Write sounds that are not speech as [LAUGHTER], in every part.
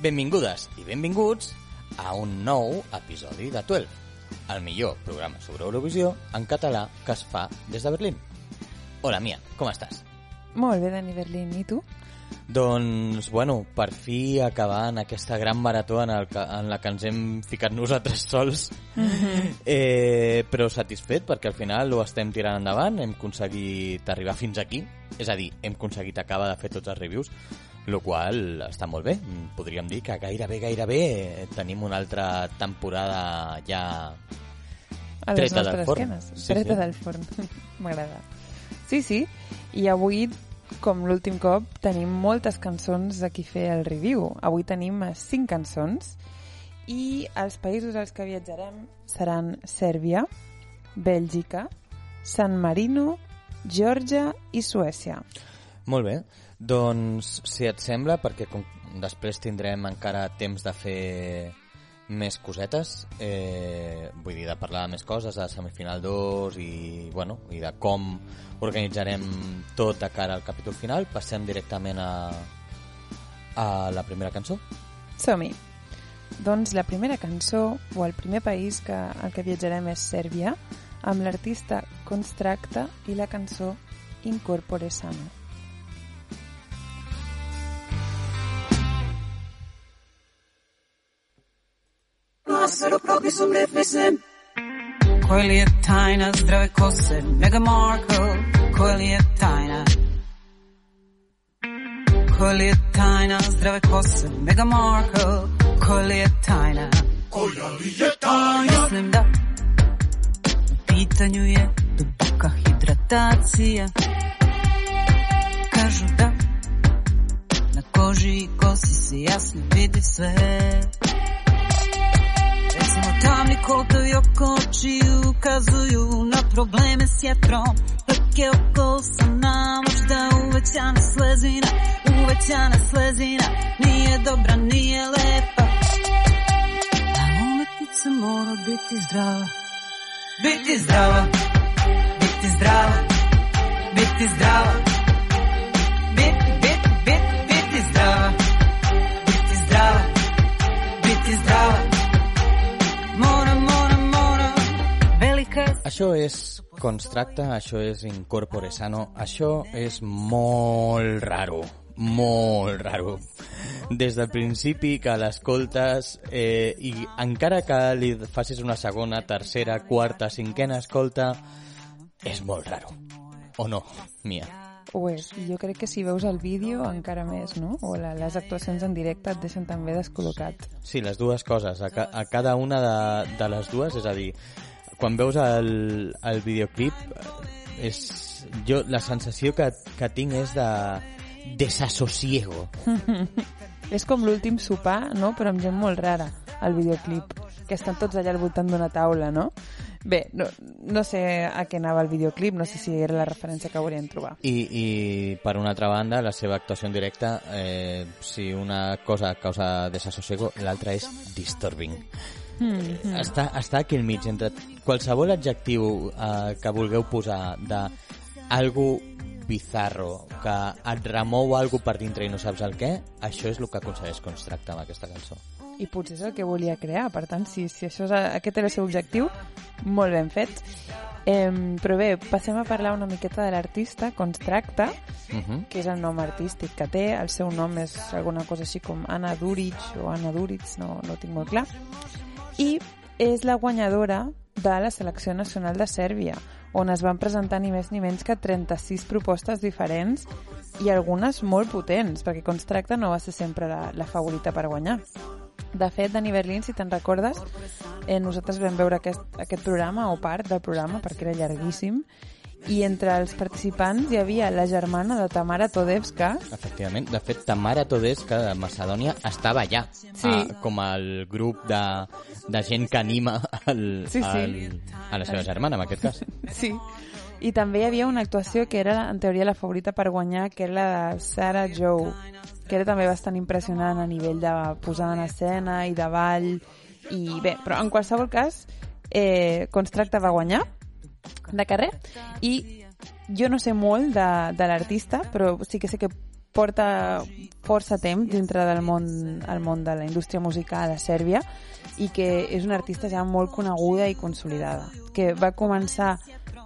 Benvingudes i benvinguts a un nou episodi de 12, el millor programa sobre Eurovisió en català que es fa des de Berlín. Hola, Mia, com estàs? Molt bé, Dani Berlín. I tu? Doncs, bueno, per fi acabant aquesta gran marató en, el que, en la que ens hem ficat nosaltres sols, eh, però satisfet perquè al final ho estem tirant endavant, hem aconseguit arribar fins aquí, és a dir, hem aconseguit acabar de fer tots els reviews, el qual està molt bé. Podríem dir que gairebé, gairebé tenim una altra temporada ja A les Treta del forn. esquenes. Sí, Treta sí. del forn. [LAUGHS] M'agrada. Sí, sí. I avui, com l'últim cop, tenim moltes cançons a qui fer el review. Avui tenim eh, cinc cançons i els països als que viatjarem seran Sèrbia, Bèlgica, San Marino, Geòrgia i Suècia. Molt bé. Doncs, si et sembla, perquè com després tindrem encara temps de fer més cosetes, eh, vull dir, de parlar de més coses, de semifinal 2 i, bueno, i de com organitzarem tot de cara al capítol final, passem directament a, a la primera cançó. Som-hi! Doncs la primera cançó, o el primer país que, al que viatjarem és Sèrbia, amb l'artista Constracta i la cançó Incorpore Sano. Koji li je tajna zdrave kose, Meghan Markle, koji li je tajna? Koji li je tajna zdrave kose, Meghan Markle, koji li je tajna? Koja li je tajna? Mislim da u pitanju je duboka hidratacija. Kažu da na koži i kosi se jasno vidi sve. Tamni kotovi oko očiju ukazuju na probleme s jetrom. Leke oko na možda uvećana slezina, uvećana slezina. Nije dobra, nije lepa. A umetnica mora biti zdrava. Biti zdrava, biti zdrava, biti zdrava. Això és Constracta, això és Incorpore Sano, això és molt raro, molt raro. Des del principi que l'escoltes eh, i encara que li facis una segona, tercera, quarta, cinquena escolta, és molt raro. O no, Mia? Ho és. Jo crec que si veus el vídeo encara més, no? O la, les actuacions en directe et deixen també descol·locat. Sí, les dues coses. A, ca a cada una de, de les dues, és a dir, quan veus el, el videoclip, és, jo la sensació que, que tinc és de desassosiego. [LAUGHS] És com l'últim sopar, no? Però amb gent molt rara, el videoclip. Que estan tots allà al voltant d'una taula, no? Bé, no, no sé a què anava el videoclip, no sé si era la referència que volien trobar. I, I, per una altra banda, la seva actuació en directe, eh, si una cosa causa desassosiego, l'altra és disturbing. Mm, Està, està aquí al mig, entre qualsevol adjectiu eh, que vulgueu posar de algo bizarro, que et remou algo per dintre i no saps el què, això és el que aconsegueix Constracta amb aquesta cançó. I potser és el que volia crear, per tant, si, si això és, aquest era el seu objectiu, molt ben fet. Eh, però bé, passem a parlar una miqueta de l'artista, Constracta, Uh -huh. que és el nom artístic que té, el seu nom és alguna cosa així com Anna Duric o Anna Duric, no, no ho tinc molt clar, i és la guanyadora de la selecció nacional de Sèrbia, on es van presentar ni més ni menys que 36 propostes diferents i algunes molt potents, perquè Constracta no va ser sempre la, la favorita per guanyar. De fet, Dani Berlín, si te'n recordes, eh, nosaltres vam veure aquest, aquest programa, o part del programa, perquè era llarguíssim, i entre els participants hi havia la germana de Tamara Todevska, Efectivament. De fet, Tamara Todeska de Macedònia estava allà, Sí. a, com el grup de, de gent que anima el, Sí, sí. el, a la seva germana, en aquest cas. [LAUGHS] Sí. I també hi havia una actuació que era, en teoria, la favorita per guanyar, que era la de Sarah Joe, que era també bastant impressionant a nivell de posada en escena i de ball. I bé, però en qualsevol cas, eh, Constracta va guanyar de carrer. I jo no sé molt de, de l'artista, però sí que sé que porta força temps dintre del món, el món de la indústria musical a Sèrbia i que és una artista ja molt coneguda i consolidada, que va començar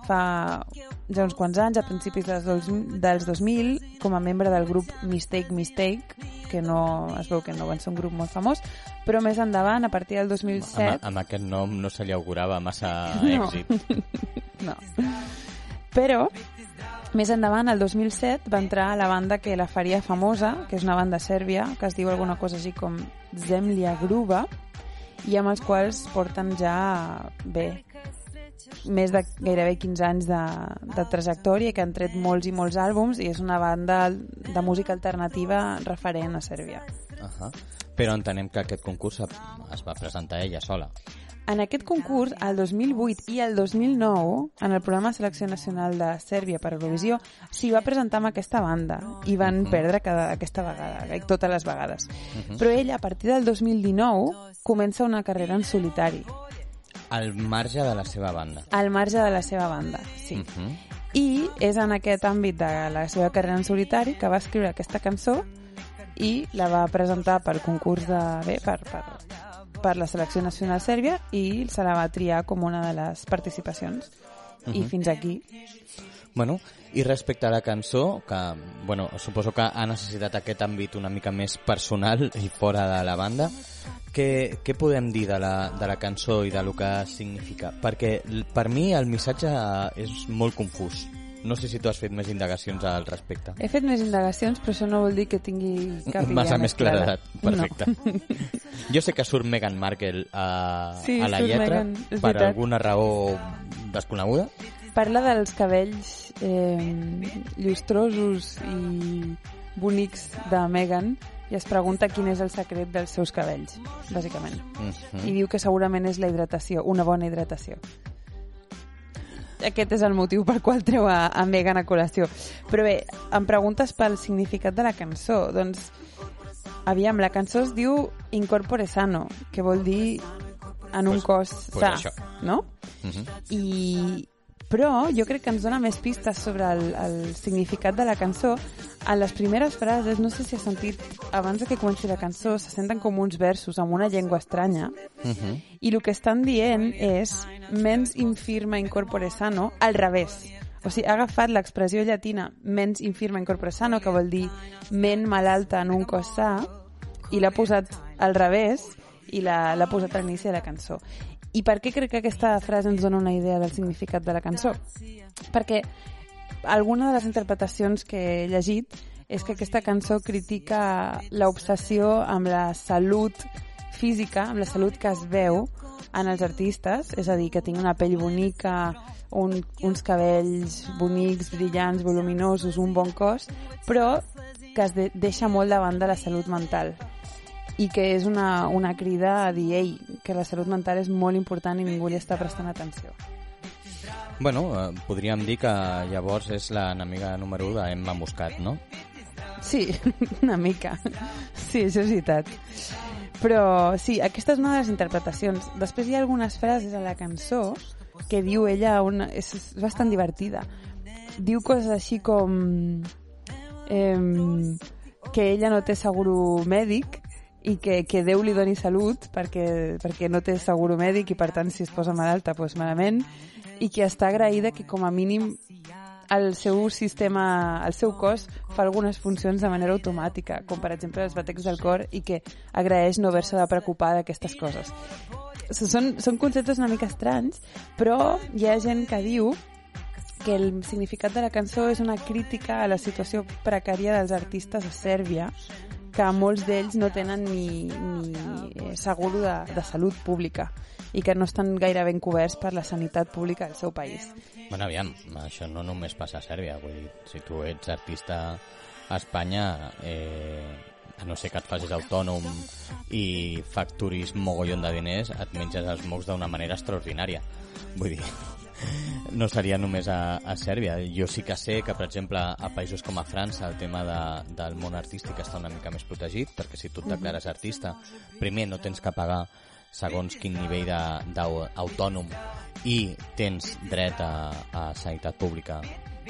fa ja uns quants anys, a principis dels, dos, dels 2000, com a membre del grup Mistake Mistake, que no es veu que no van ser un grup molt famós, però més endavant, a partir del 2007... Amb, amb aquest nom no se li augurava massa No. èxit. [LAUGHS] No. Però, més endavant, el 2007, va entrar a la banda que la faria famosa, que és una banda sèrbia, que es diu alguna cosa així com Zemlja Gruba, i amb els quals porten ja, bé, més de gairebé 15 anys de, de trajectòria, que han tret molts i molts àlbums, i és una banda de música alternativa referent a Sèrbia. Uh -huh. Però entenem que aquest concurs es va presentar ella sola. En aquest concurs, el 2008 i el 2009, en el programa Selecció Nacional de Sèrbia per Eurovisió, s'hi va presentar amb aquesta banda i van Mhm. perdre cada, aquesta vegada, i totes les vegades. Però ella, a partir del 2019, comença una carrera en solitari, Al marge de la seva banda. al marge de la seva banda, sí. Uh -huh. I és en aquest àmbit de la seva carrera en solitari que va escriure aquesta cançó i la va presentar pel concurs de... Bé, per, per, per la selecció nacional sèrbia i se la va triar com una de les participacions. I Mhm. fins aquí. Bueno, i respecte a la cançó, que bueno, suposo que ha necessitat aquest àmbit una mica més personal [LAUGHS] i fora de la banda, què, què podem dir de la, de la cançó i de lo que significa? Perquè per mi el missatge és molt confús. No sé si tu has fet més indagacions al respecte. He fet més indagacions, però això no vol dir que tingui cap [LAUGHS] idea Massa més clara. claredat. Perfecte. [LAUGHS] Jo sé que surt Meghan Markle a, Sí, a la lletra Meghan, per alguna raó desconeguda. Parla dels cabells eh, llustrosos i bonics de Meghan i es pregunta quin és el secret dels seus cabells, bàsicament. Mhm. I diu que segurament és la hidratació, una bona hidratació. Aquest és el motiu pel qual treu a, a Megan a col·lació. Però bé, em preguntes pel significat de la cançó. Doncs, aviam, la cançó es diu Incorpore Sano, que vol dir en un Pues- cos pues sa, això. no? Mhm. I... Però jo crec que ens dona més pistes sobre el, el significat de la cançó. En les primeres frases, no sé si has sentit, abans de que comenci la cançó, se senten com uns versos amb una llengua estranya, Mhm. i el que estan dient és mens infirma incorpore sano al revés. O sigui, ha agafat l'expressió llatina mens infirma incorpore sano, que vol dir ment malalta en un cos sa, i l'ha posat al revés i l'ha posat a l'inici de la cançó. I per què crec que aquesta frase ens dona una idea del significat de la cançó? Perquè alguna de les interpretacions que he llegit és que aquesta cançó critica l'obsessió amb la salut física, amb la salut que es veu en els artistes, és a dir, que tinc una pell bonica, un, uns cabells bonics, brillants, voluminosos, un bon cos, però que es de deixa molt davant de la salut mental i que és una, una crida a dir ei, que la salut mental és molt important i ningú li està prestant atenció. Bueno, eh, podríem dir que llavors és l'enemiga número 1 d'Emma Muscat, no? Sí, [LAUGHS] una mica. Sí, això és veritat. Però sí, aquesta és una de les interpretacions. Després hi ha algunes frases a la cançó que diu ella, una, és, és bastant divertida. Diu coses així com eh, que ella no té seguro mèdic i que, que Déu li doni salut perquè, perquè no té seguro mèdic i per tant si es posa malalta doncs malament i que està agraïda que com a mínim el seu sistema, el seu cos fa algunes funcions de manera automàtica, com per exemple els batecs del cor i que agraeix no haver-se de preocupar d'aquestes coses. Són, són conceptes una mica estranys, però hi ha gent que diu que el significat de la cançó és una crítica a la situació precària dels artistes a Sèrbia, que molts d'ells no tenen ni, ni eh, seguro de, de salut pública i que no estan gaire ben coberts per la sanitat pública del seu país. Bueno, aviam, això no només passa a Sèrbia, vull dir, si tu ets artista a Espanya, eh, a no ser que et facis autònom i facturis mogollon de diners, et menges els mocs d'una manera extraordinària. Vull dir, no seria només a, a Sèrbia. Jo sí que sé que, per exemple, a països com a França el tema de, del món artístic està una mica més protegit, perquè si tu et declares artista, primer no tens que pagar segons quin nivell d'autònom i tens dret a, a sanitat pública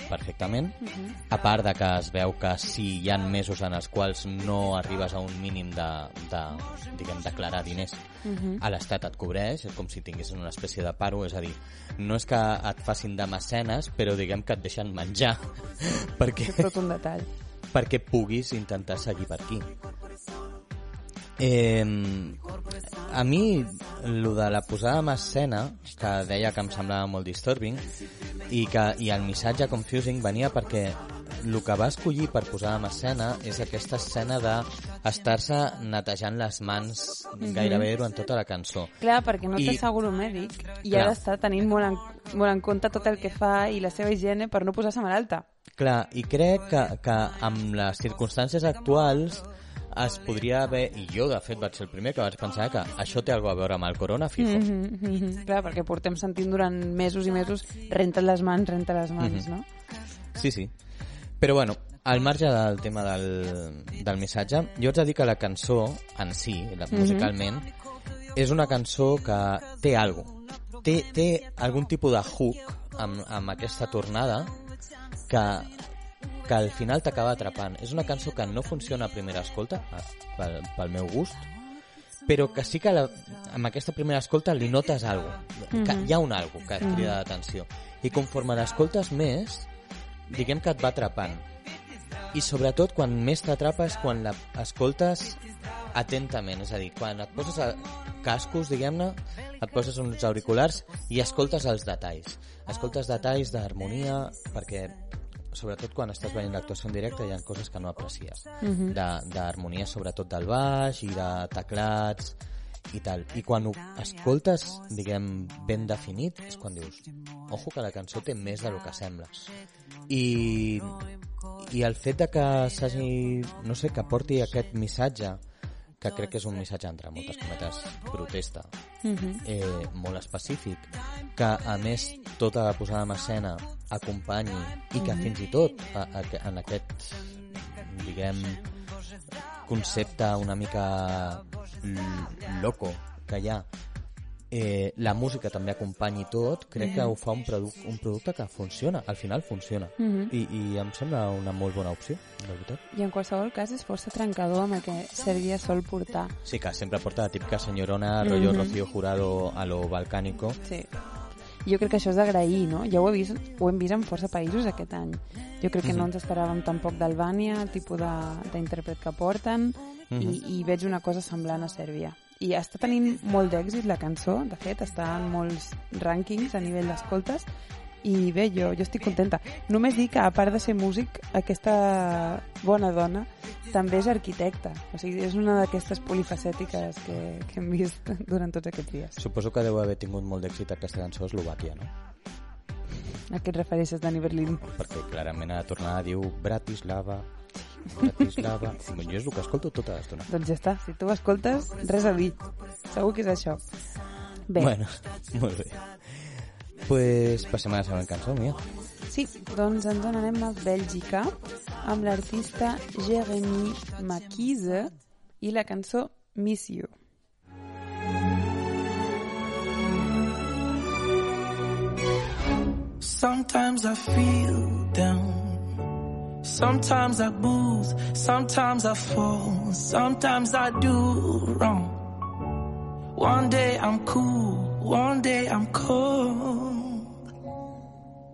perfectament, a part de que es veu que si hi ha mesos en els quals no arribes a un mínim de, de diguem, declarar diners, a l'Estat et cobreix, és com si tinguessin una espècie de paro, és a dir, no és que et facin de mecenes, però diguem que et deixen menjar, [LAUGHS] perquè, És tot un detall. perquè puguis intentar seguir per aquí. Eh, a mi, el de la posada en escena, que deia que em semblava molt disturbing, i, que, i el missatge confusing venia perquè el que va escollir per posar en escena és aquesta escena d'estar-se netejant les mans gairebé durant tota la cançó. Clar, perquè no té I- seguro mèdic i Clar. ha d'estar tenint molt en, molt en compte tot el que fa i la seva higiene per no posar-se malalta. Clar, i crec que, que amb les circumstàncies actuals es podria haver, i jo de fet vaig ser el primer que vaig pensar que això té alguna a veure amb el corona fijo. Mm Mm -hmm. Clar, perquè portem sentint durant mesos i mesos renta't les mans, renta les mans, no? Sí, sí. Però bueno, al marge del tema del, del missatge, jo haig de dir que la cançó en si, la, musicalment, és una cançó que té algo. Té, té algun tipus de hook amb, amb aquesta tornada que, que al final t'acaba atrapant. És una cançó que no funciona a primera escolta, pel, pel meu gust, però que sí que la, amb aquesta primera escolta li notes algo, que hi ha un algo que et crida l'atenció. I conforme l'escoltes més, diguem que et va atrapant. I sobretot quan més t'atrapa és quan l'escoltes atentament, és a dir, quan et poses a cascos, diguem-ne, et poses uns auriculars i escoltes els detalls. Escoltes detalls d'harmonia, perquè sobretot quan estàs veient l'actuació en directe hi ha coses que no aprecies. De- D'harmonia sobretot del baix i de teclats i tal. I quan ho escoltes, diguem, ben definit, és quan dius, ojo que la cançó té més del que sembla. I, i el fet de que s'hagi, no sé, que porti aquest missatge, que crec que és un missatge entre moltes cometes protesta, eh, molt específic, que a més tota la posada en escena acompanyi i que fins i tot a, a, en aquest, diguem, concepte una mica loco que hi ha eh, la música també acompanyi tot, crec que ho fa un, produ un producte que funciona, al final funciona. I, I em sembla una molt bona opció, de veritat. I en qualsevol cas és força trencador amb el que Sèrbia sol portar. Sí, que sempre porta la típica senyorona, rollo Rocío Jurado a lo balcánico. Sí. Jo crec que això és d'agrair, no? Ja ho, he vist, ho hem vist en força països aquest any. Jo crec que no ens esperàvem tampoc d'Albània, el tipus de- d'intèrpret que porten, i, i veig una cosa semblant a Sèrbia. I està tenint molt d'èxit la cançó, de fet, està en molts rànquings a nivell d'escoltes, i bé, jo, jo estic contenta. Només dic que, a part de ser músic, aquesta bona dona també és arquitecta. O sigui, és una d'aquestes polifacètiques que, que hem vist durant tots aquests dies. Suposo que deu haver tingut molt d'èxit aquesta cançó a Eslovàquia, no? A què et refereixes, Dani Berlín? Perquè clarament a la tornada diu Bratislava, Bratislava... jo és el que escolto tota l'estona. Doncs ja està, si tu ho escoltes, res a dir. Segur que és això. Bé, Bueno, [LAUGHS] molt bé. Pues passem a la següent cançó, Mia. sí, doncs ens n'anem a Bèlgica amb l'artista Jeremy Maquise i la cançó Miss You. Sometimes I feel down. Sometimes I booze. Sometimes I fall. Sometimes I do wrong. One day I'm cool. One day I'm cold.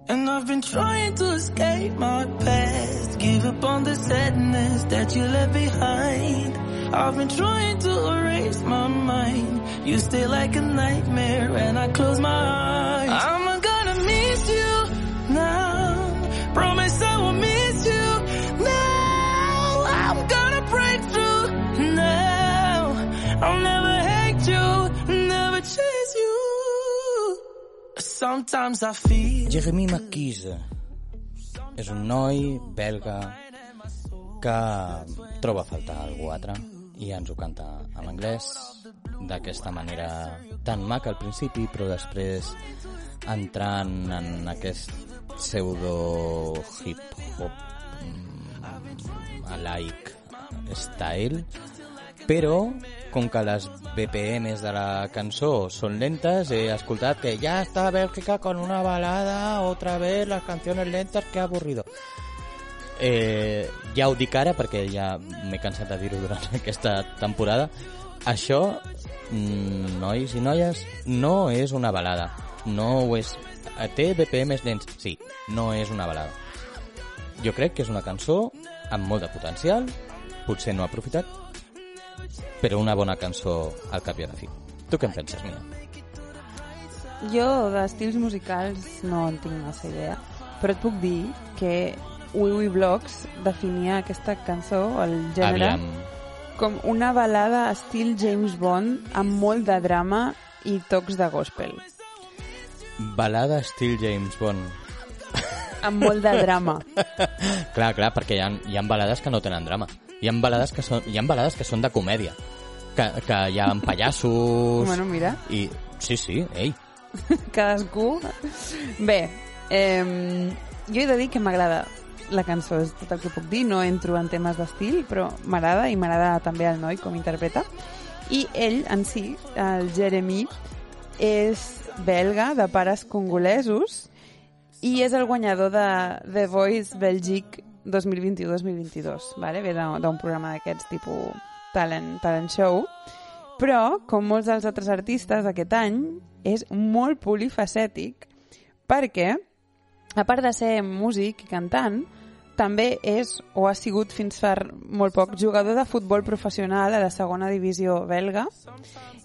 And I've been trying to escape my past. Give up on the sadness that you left behind. I've been trying to erase my mind. You stay like a nightmare when I close my eyes. Jeremy McKeese és un noi belga que troba a faltar algú altre i ens ho canta en anglès d'aquesta manera tan maca al principi però després entrant en aquest pseudo hip hop mm, alike style però com que les BPMs de la cançó són lentes, he escoltat que ja està Bèlgica con una balada, otra vez las canciones lentas, que avorrido. Eh, ja ho dic ara perquè ja m'he cansat de dir-ho durant [LAUGHS] aquesta temporada. Això, mm, nois i noies, no és una balada. No ho és. Té BPMs lents? Sí, no és una balada. Jo crec que és una cançó amb molt de potencial, potser no aprofitat, però una bona cançó al cap i a la fi. Tu què en penses, Mia? Jo d'estils musicals no en tinc massa idea, però et puc dir que Wee Wee Blogs definia aquesta cançó, el gènere, Aviam. com una balada estil James Bond amb molt de drama i tocs de gospel. Balada estil James Bond. Amb molt de drama. [LAUGHS] Clar, clar, perquè hi ha, hi ha balades que no tenen drama. Hi ha balades que són, hi ha balades que són de comèdia. Que, que hi ha pallassos... bueno, mira, I... Sí, sí, ei. [LAUGHS] cadascú... Bé, eh, jo he de dir que m'agrada la cançó, és tot el que puc dir, no entro en temes d'estil, però m'agrada i m'agrada també el noi com interpreta. I ell en si, el Jeremy, és belga, de pares congolesos, i és el guanyador de The Voice Belgique 2021-2022, vale? ve d'un programa d'aquests tipus talent, talent show, però, com molts dels altres artistes aquest any, és molt polifacètic perquè, a part de ser músic i cantant, també és, o ha sigut fins fa molt poc, jugador de futbol professional a la segona divisió belga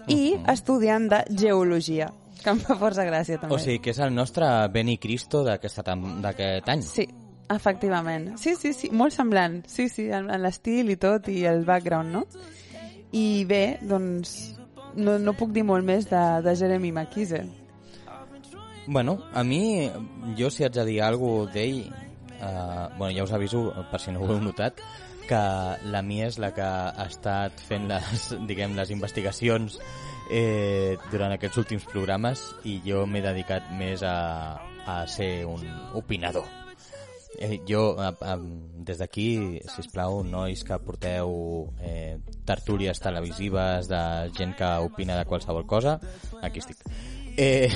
i estudiant de geologia, que em fa força gràcia també. O sigui, que és el nostre Benny Cristo d'aquest any. Sí, efectivament. Sí, sí, sí, molt semblant. Sí, sí, en, en l'estil i tot, i el background, no? I bé, doncs, no, no puc dir molt més de, de Jeremy McKize. Bueno, a mi, jo si haig de dir alguna d'ell, eh, bueno, ja us aviso, per si no ho heu notat, que la Mia és la que ha estat fent les, [LAUGHS] diguem, les investigacions eh, durant aquests últims programes i jo m'he dedicat més a, a ser un opinador. Eh, jo, eh, eh, des d'aquí, si us plau, nois que porteu eh, tertúlies televisives de gent que opina de qualsevol cosa, aquí estic. Eh, [LAUGHS]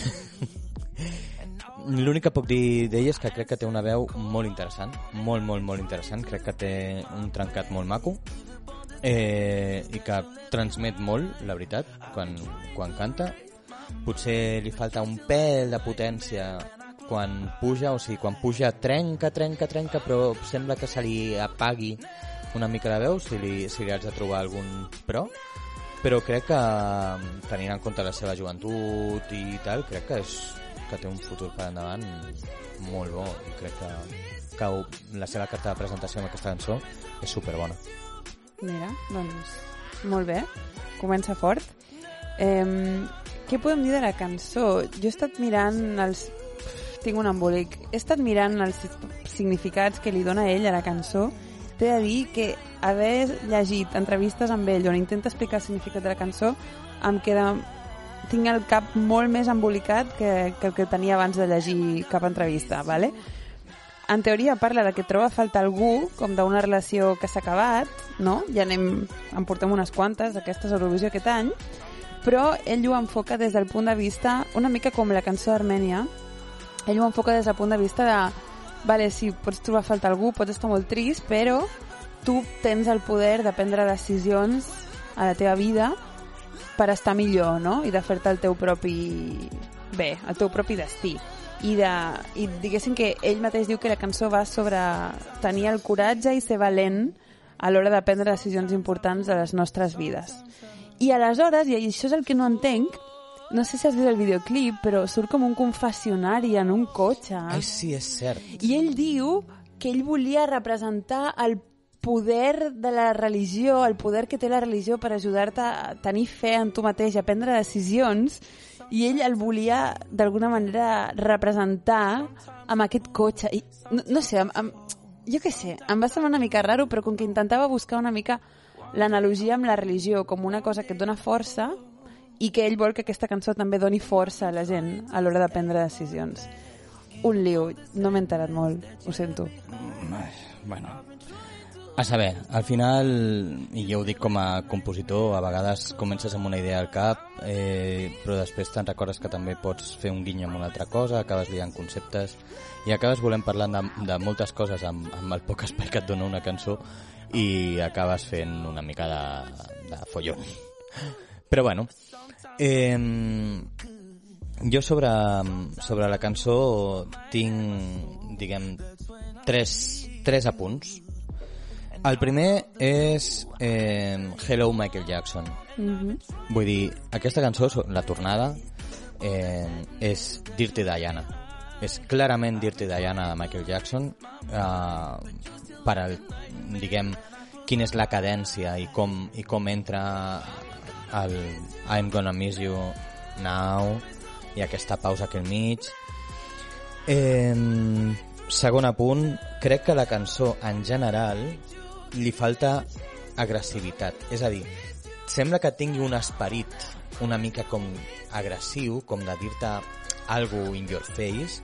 L'únic que puc dir d'ell és que crec que té una veu molt interessant, molt, molt, molt interessant. Crec que té un trencat molt maco eh, i que transmet molt, la veritat, quan, quan canta. Potser li falta un pèl de potència quan puja, o sigui, quan puja trenca, trenca, trenca, però sembla que se li apagui una mica la veu, si li, si li haig de trobar algun però. Però crec que, tenint en compte la seva joventut i tal, crec que és que té un futur per endavant molt bo i crec que, que la seva carta de presentació amb aquesta cançó és superbona. Mira, doncs, molt bé. Comença fort. Eh, què podem dir de la cançó? Jo he estat mirant els... Tinc un embolic. He estat mirant els significats que li dona ell a la cançó. T'he de dir que haver llegit entrevistes amb ell on intenta explicar el significat de la cançó em queda tinc el cap molt més embolicat que, que el que tenia abans de llegir cap entrevista, ¿vale? En teoria parla de que troba a faltar algú, com d'una relació que s'ha acabat, no? Ja anem, en portem unes quantes d'aquestes Eurovisió aquest any, però ell ho enfoca des del punt de vista, una mica com la cançó d'Armènia, ell ho enfoca des del punt de vista de vale, sí, pots trobar a faltar algú, pots estar molt trist, però tu tens el poder de prendre decisions a la teva vida per estar millor, no? I de fer-te el teu propi... bé, el teu propi destí. I, de, I diguéssim que ell mateix diu que la cançó va sobre tenir el coratge i ser valent a l'hora de prendre decisions importants de les nostres vides. I aleshores, i això és el que no entenc, no sé si has vist el videoclip, però surt com un confessionari en un cotxe. Ai, sí, és cert. I ell diu que ell volia representar el poder de la religió, el poder que té la religió per ajudar-te a tenir fe en tu mateix, a prendre decisions, i ell el volia d'alguna manera representar amb aquest cotxe. I, no, no sé, amb, amb, jo què sé, em va semblar una mica raro, però com que intentava buscar una mica l'analogia amb la religió com una cosa que et dona força i que ell vol que aquesta cançó també doni força a la gent a l'hora de prendre decisions. Un liu, no m'he enterat molt, ho sento. Ai, bueno. A saber, al final, i jo ho dic com a compositor, a vegades comences amb una idea al cap, eh, però després te'n recordes que també pots fer un guinyo amb una altra cosa, acabes liant conceptes, i acabes volent parlar de, de moltes coses amb, amb el poc espai que et dona una cançó i acabes fent una mica de, de follon. [LAUGHS] Però bueno, eh, jo sobre, sobre la cançó tinc, diguem, tres, tres apunts. El primer és eh, Hello Michael Jackson. Vull dir, aquesta cançó, la tornada, eh, és Dirty Diana. És clarament Dirty Diana de Michael Jackson eh, per al, diguem, quina és la cadència i com, i com entra el I'm gonna miss you now i aquesta pausa aquí al mig. Eh, segon apunt, crec que la cançó en general li falta agressivitat. És a dir, sembla que tingui un esperit una mica com agressiu, com de dir-te algo in your face,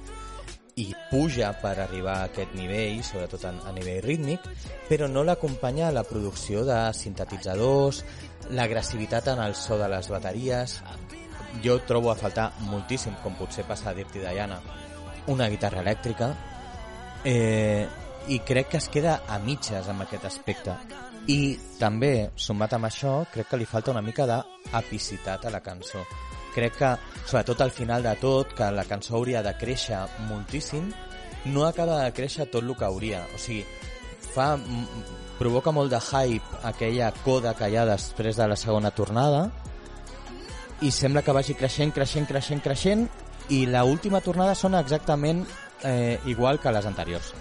i puja per arribar a aquest nivell, sobretot a, a nivell rítmic, però no l'acompanya la producció de sintetitzadors, l'agressivitat en el so de les bateries. Jo trobo a faltar moltíssim, com potser passa a Dirty Diana, una guitarra elèctrica, eh, i crec que es queda a mitges amb aquest aspecte. I també, sumat amb això, crec que li falta una mica d'apicitat a la cançó. Crec que, sobretot al final de tot, que la cançó hauria de créixer moltíssim, no acaba de créixer tot el que hauria. O sigui, fa, provoca molt de hype aquella coda que hi ha després de la segona tornada i sembla que vagi creixent, creixent, creixent, creixent i la última tornada sona exactament eh, igual que les anteriors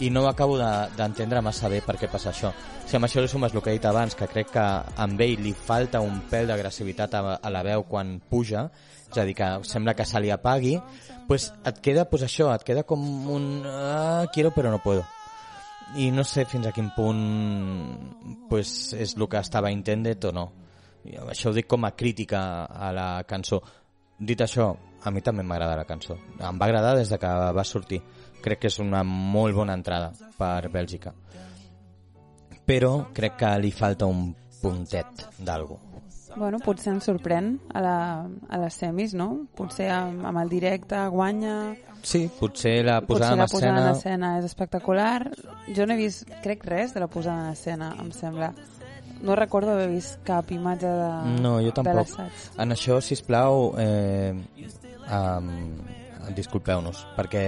i no acabo d'entendre de, massa bé per què passa això. Si amb això li sumes el que he dit abans, que crec que amb ell li falta un pèl d'agressivitat a, a la veu quan puja, és a dir, que sembla que se li apagui, pues et queda pues això, et queda com un ah, quiero però no puedo. I no sé fins a quin punt pues, és el que estava intended o no. I això ho dic com a crítica a la cançó. Dit això, a mi també m'agrada la cançó. Em va agradar des de que va sortir crec que és una molt bona entrada per Bèlgica. Però crec que li falta un puntet d'algú. Bueno, potser ens sorprèn a, la, a les semis, no? Potser amb, amb el directe guanya... Sí, potser la posada potser en la escena... posada en escena és espectacular. Jo no he vist, crec, res de la posada en escena, em sembla. No recordo haver vist cap imatge de, No, jo tampoc. En això, si plau, eh, um, disculpeu-nos, perquè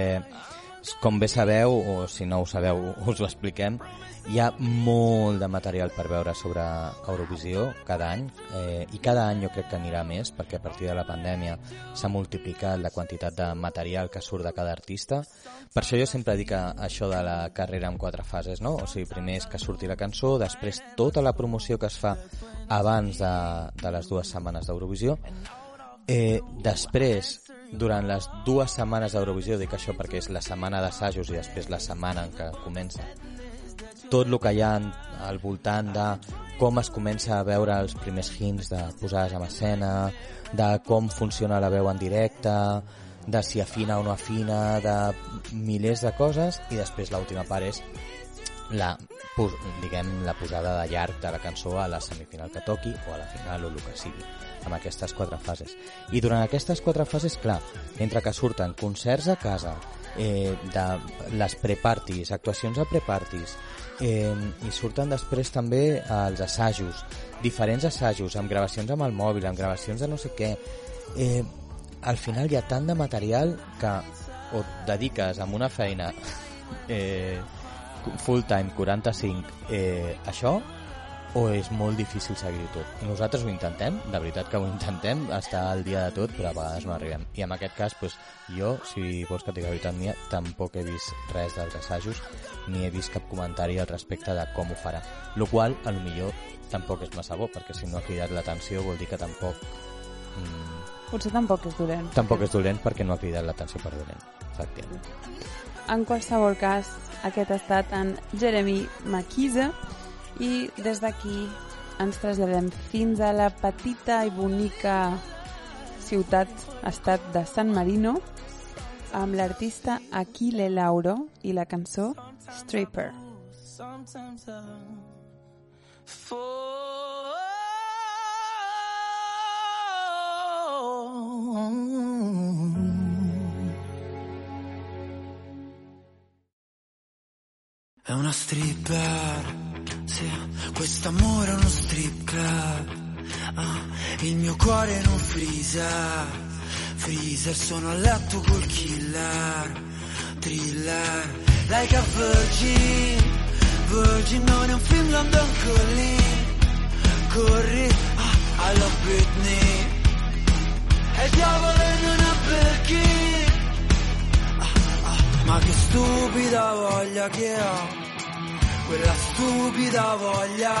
com bé sabeu, o si no ho sabeu [LAUGHS] us ho expliquem, hi ha molt de material per veure sobre Eurovisió cada any eh, i cada any jo crec que anirà més perquè a partir de la pandèmia s'ha multiplicat la quantitat de material que surt de cada artista per això jo sempre dic això de la carrera en quatre fases no? o sigui, primer és que surti la cançó després tota la promoció que es fa abans de, de les dues setmanes d'Eurovisió Eh, després, durant les dues setmanes d'Eurovisió, dic això perquè és la setmana d'assajos i després la setmana en què comença, tot el que hi ha al voltant de com es comença a veure els primers hints de posades en escena, de com funciona la veu en directe, de si afina o no afina, de milers de coses, i després l'última part és la, diguem, la posada de llarg de la cançó a la semifinal que toqui o a la final o el que sigui amb aquestes quatre fases. I durant aquestes quatre fases, clar, entre que surten concerts a casa, eh, de les preparties, actuacions a preparties, eh, i surten després també els assajos, diferents assajos, amb gravacions amb el mòbil, amb gravacions de no sé què. Eh, al final hi ha tant de material que o et dediques a una feina [LAUGHS] eh, full time 45 eh, això o és molt difícil seguir tot. Nosaltres ho intentem, de veritat que ho intentem, estar al dia de tot, però a vegades no arribem. I en aquest cas, doncs, jo, si vols que tinc veritat mia, tampoc he vist res dels assajos, ni he vist cap comentari al respecte de com ho farà. Lo qual, a lo millor, tampoc és massa bo, perquè si no ha cridat l'atenció vol dir que tampoc... Mm, Potser tampoc és dolent. tampoc és dolent perquè no ha cridat l'atenció per dolent. Efectivament. En qualsevol cas, aquest ha estat en Jeremy Maquisa i des d'aquí ens traslladem fins a la petita i bonica ciutat-estat de San Marino amb l'artista Aquile Lauro i la cançó Stripper. Sometimes I fall. È una stripper, sì, quest'amore è uno strip club. Ah, il mio cuore in un freezer, sono a letto col killer, thriller, like a virgin, virgin non è un film London Calling, corri, ah, love Britney, e il diavolo non ha perché, ma che stupida voglia che ho, quella stupida voglia.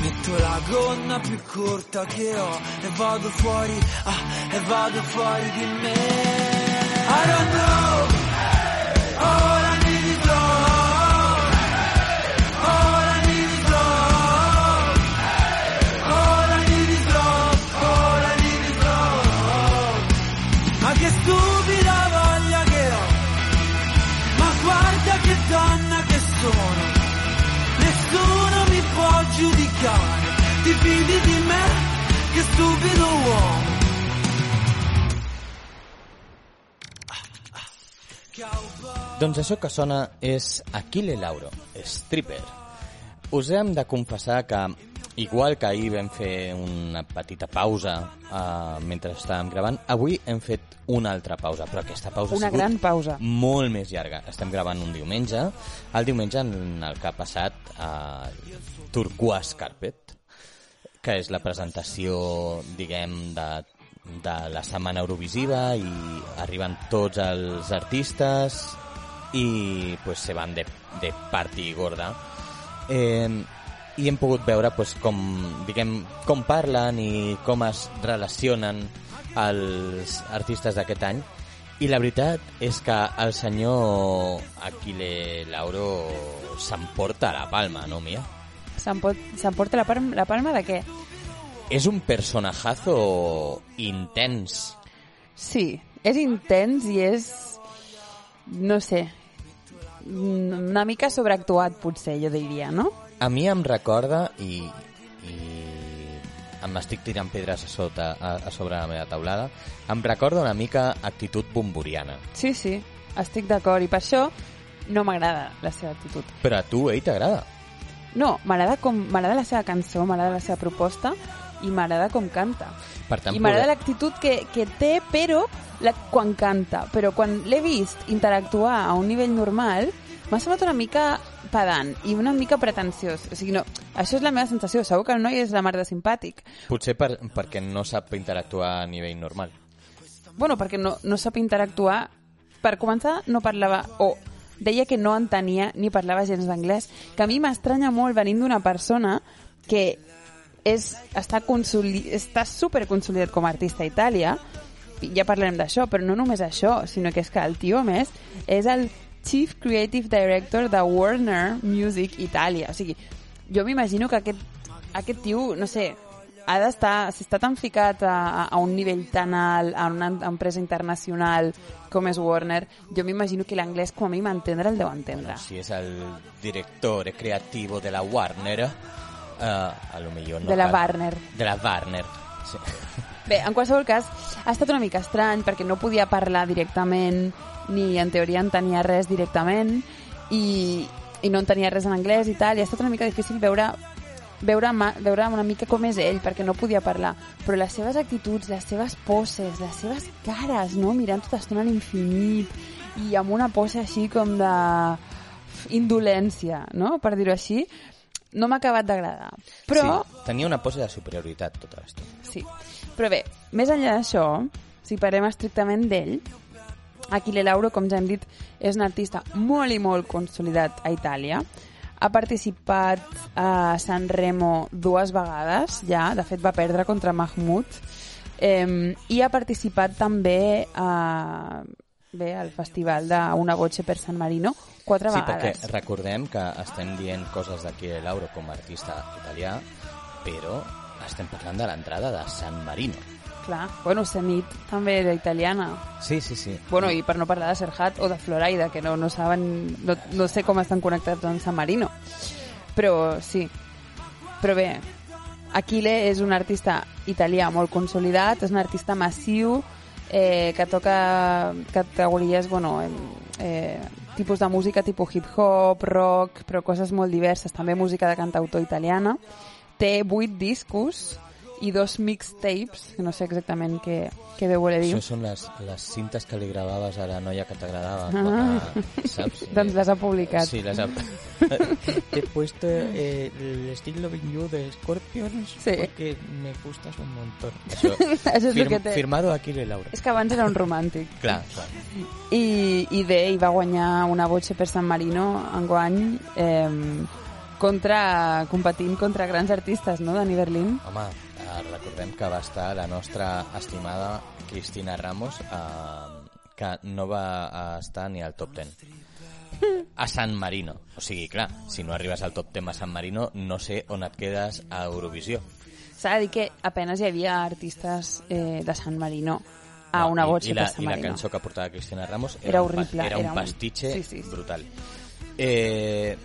Metto la gonna più corta che ho e vado fuori, ah, e vado fuori di me. I don't know, Doncs això que sona és Aquile Lauro, stripper. Us hem de confessar que, igual que ahir vam fer una petita pausa uh, mentre estàvem gravant, avui hem fet una altra pausa, però aquesta pausa Una ha sigut gran pausa. molt més llarga. Estem gravant un diumenge, el diumenge en el que ha passat a Turquoise Carpet, que és la presentació, diguem, de, de la setmana Eurovisiva i arriben tots els artistes i pues, se van de, de party gorda. Eh, i hem pogut veure pues, com, diguem, com parlen i com es relacionen els artistes d'aquest any i la veritat és que el senyor Aquile Lauro s'emporta la palma, no, Mia? S'emport- S'emporta la, palma, la palma de què? És un personajazo intens. Sí, és intens i és... No sé, una mica sobreactuat, potser, jo diria, no? A mi em recorda i, i em estic tirant pedres a, sota, a, a sobre la meva taulada, em recorda una mica actitud bomboriana. Sí, sí, estic d'acord, i per això no m'agrada la seva actitud. Però a tu, ell t'agrada. No, m'agrada com m'agrada la seva cançó, m'agrada la seva proposta i m'agrada com canta. Per tant, I m'agrada poder- l'actitud que, que té, però la, quan canta. Però quan l'he vist interactuar a un nivell normal, m'ha semblat una mica pedant i una mica pretensiós. O sigui, no, això és la meva sensació. Segur que el noi és la mar de simpàtic. Potser per, perquè no sap interactuar a nivell normal. Bueno, perquè no, no sap interactuar. Per començar, no parlava... o deia que no entenia ni parlava gens d'anglès, que a mi m'estranya molt venint d'una persona que és, està, consoli, està super consolidat com a artista a Itàlia, ja parlarem d'això, però no només això, sinó que és que el tio, més, és el Chief Creative Director de Warner Music Italia. O sigui, jo m'imagino que aquest, aquest tio, no sé, ha d'estar, si està tan ficat a, a- un nivell tan alt, a una empresa internacional com és Warner, jo m'imagino que l'anglès com a mi m'entendre el deu entendre. Si és el director creativo de la Warner, eh, a lo millor no De la cal- Warner. De la Warner. Sí. Bé, en qualsevol cas, ha estat una mica estrany perquè no podia parlar directament ni en teoria entenia res directament i, i no entenia res en anglès i tal, i ha estat una mica difícil veure veure, ma, veure una mica com és ell, perquè no podia parlar. Però les seves actituds, les seves poses, les seves cares, no? mirant tota estona a l'infinit i amb una pose així com de indolència, no? per dir-ho així, no m'ha acabat d'agradar. Però... Sí, tenia una pose de superioritat tota l'estona. Sí. Però bé, més enllà d'això, si parlem estrictament d'ell, Aquile Lauro, com ja hem dit, és un artista molt i molt consolidat a Itàlia. Ha participat a San Remo dues vegades, ja, de fet va perdre contra Mahmoud, eh, i ha participat també a, bé, al festival de Una Voce per San Marino quatre Sí, vegades. perquè recordem que estem dient coses d'Achille Lauro com a artista italià, però estem parlant de l'entrada de San Marino. Clar. Bueno, Zenit també era italiana. Sí, sí, sí. Bueno, i per no parlar de Serhat o de Floraida, que no, no saben... No, no sé com estan connectats amb San Marino. Però sí. Però bé, Aquile és un artista italià molt consolidat, és un artista massiu eh, que toca categories, bueno, en, eh, tipus de música tipus hip-hop, rock, però coses molt diverses, també música de cantautor italiana. Té vuit discos i dos mixtapes, que no sé exactament què, què deu voler dir. Això són les, les cintes que li gravaves a la noia que t'agradava. Ah. Saps? [LAUGHS] Doncs les ha publicat. Sí, les ha... [LAUGHS] He puesto eh, el estilo Vinyú de Scorpions Sí. porque me gustas un montón. Això, Això és el firm, que té. firmado Aquile Laura. És que abans era un romàntic. Clar, clar. I, i bé, i va guanyar una botxa per San Marino enguany eh, contra, competint contra grans artistes no, Dani Berlín. Home, recordem que va estar la nostra estimada Cristina Ramos, eh, que no va estar ni al top 10. A San Marino. O sigui, clar, si no arribes al top 10 a San Marino, no sé on et quedes a Eurovisió. S'ha de dir que apenas hi havia artistes eh, de San Marino a una I- botxa i, la, San I la cançó que portava Cristina Ramos era, Era un, horrible, era un era un- pastitxe sí, sí, sí. brutal. Eh,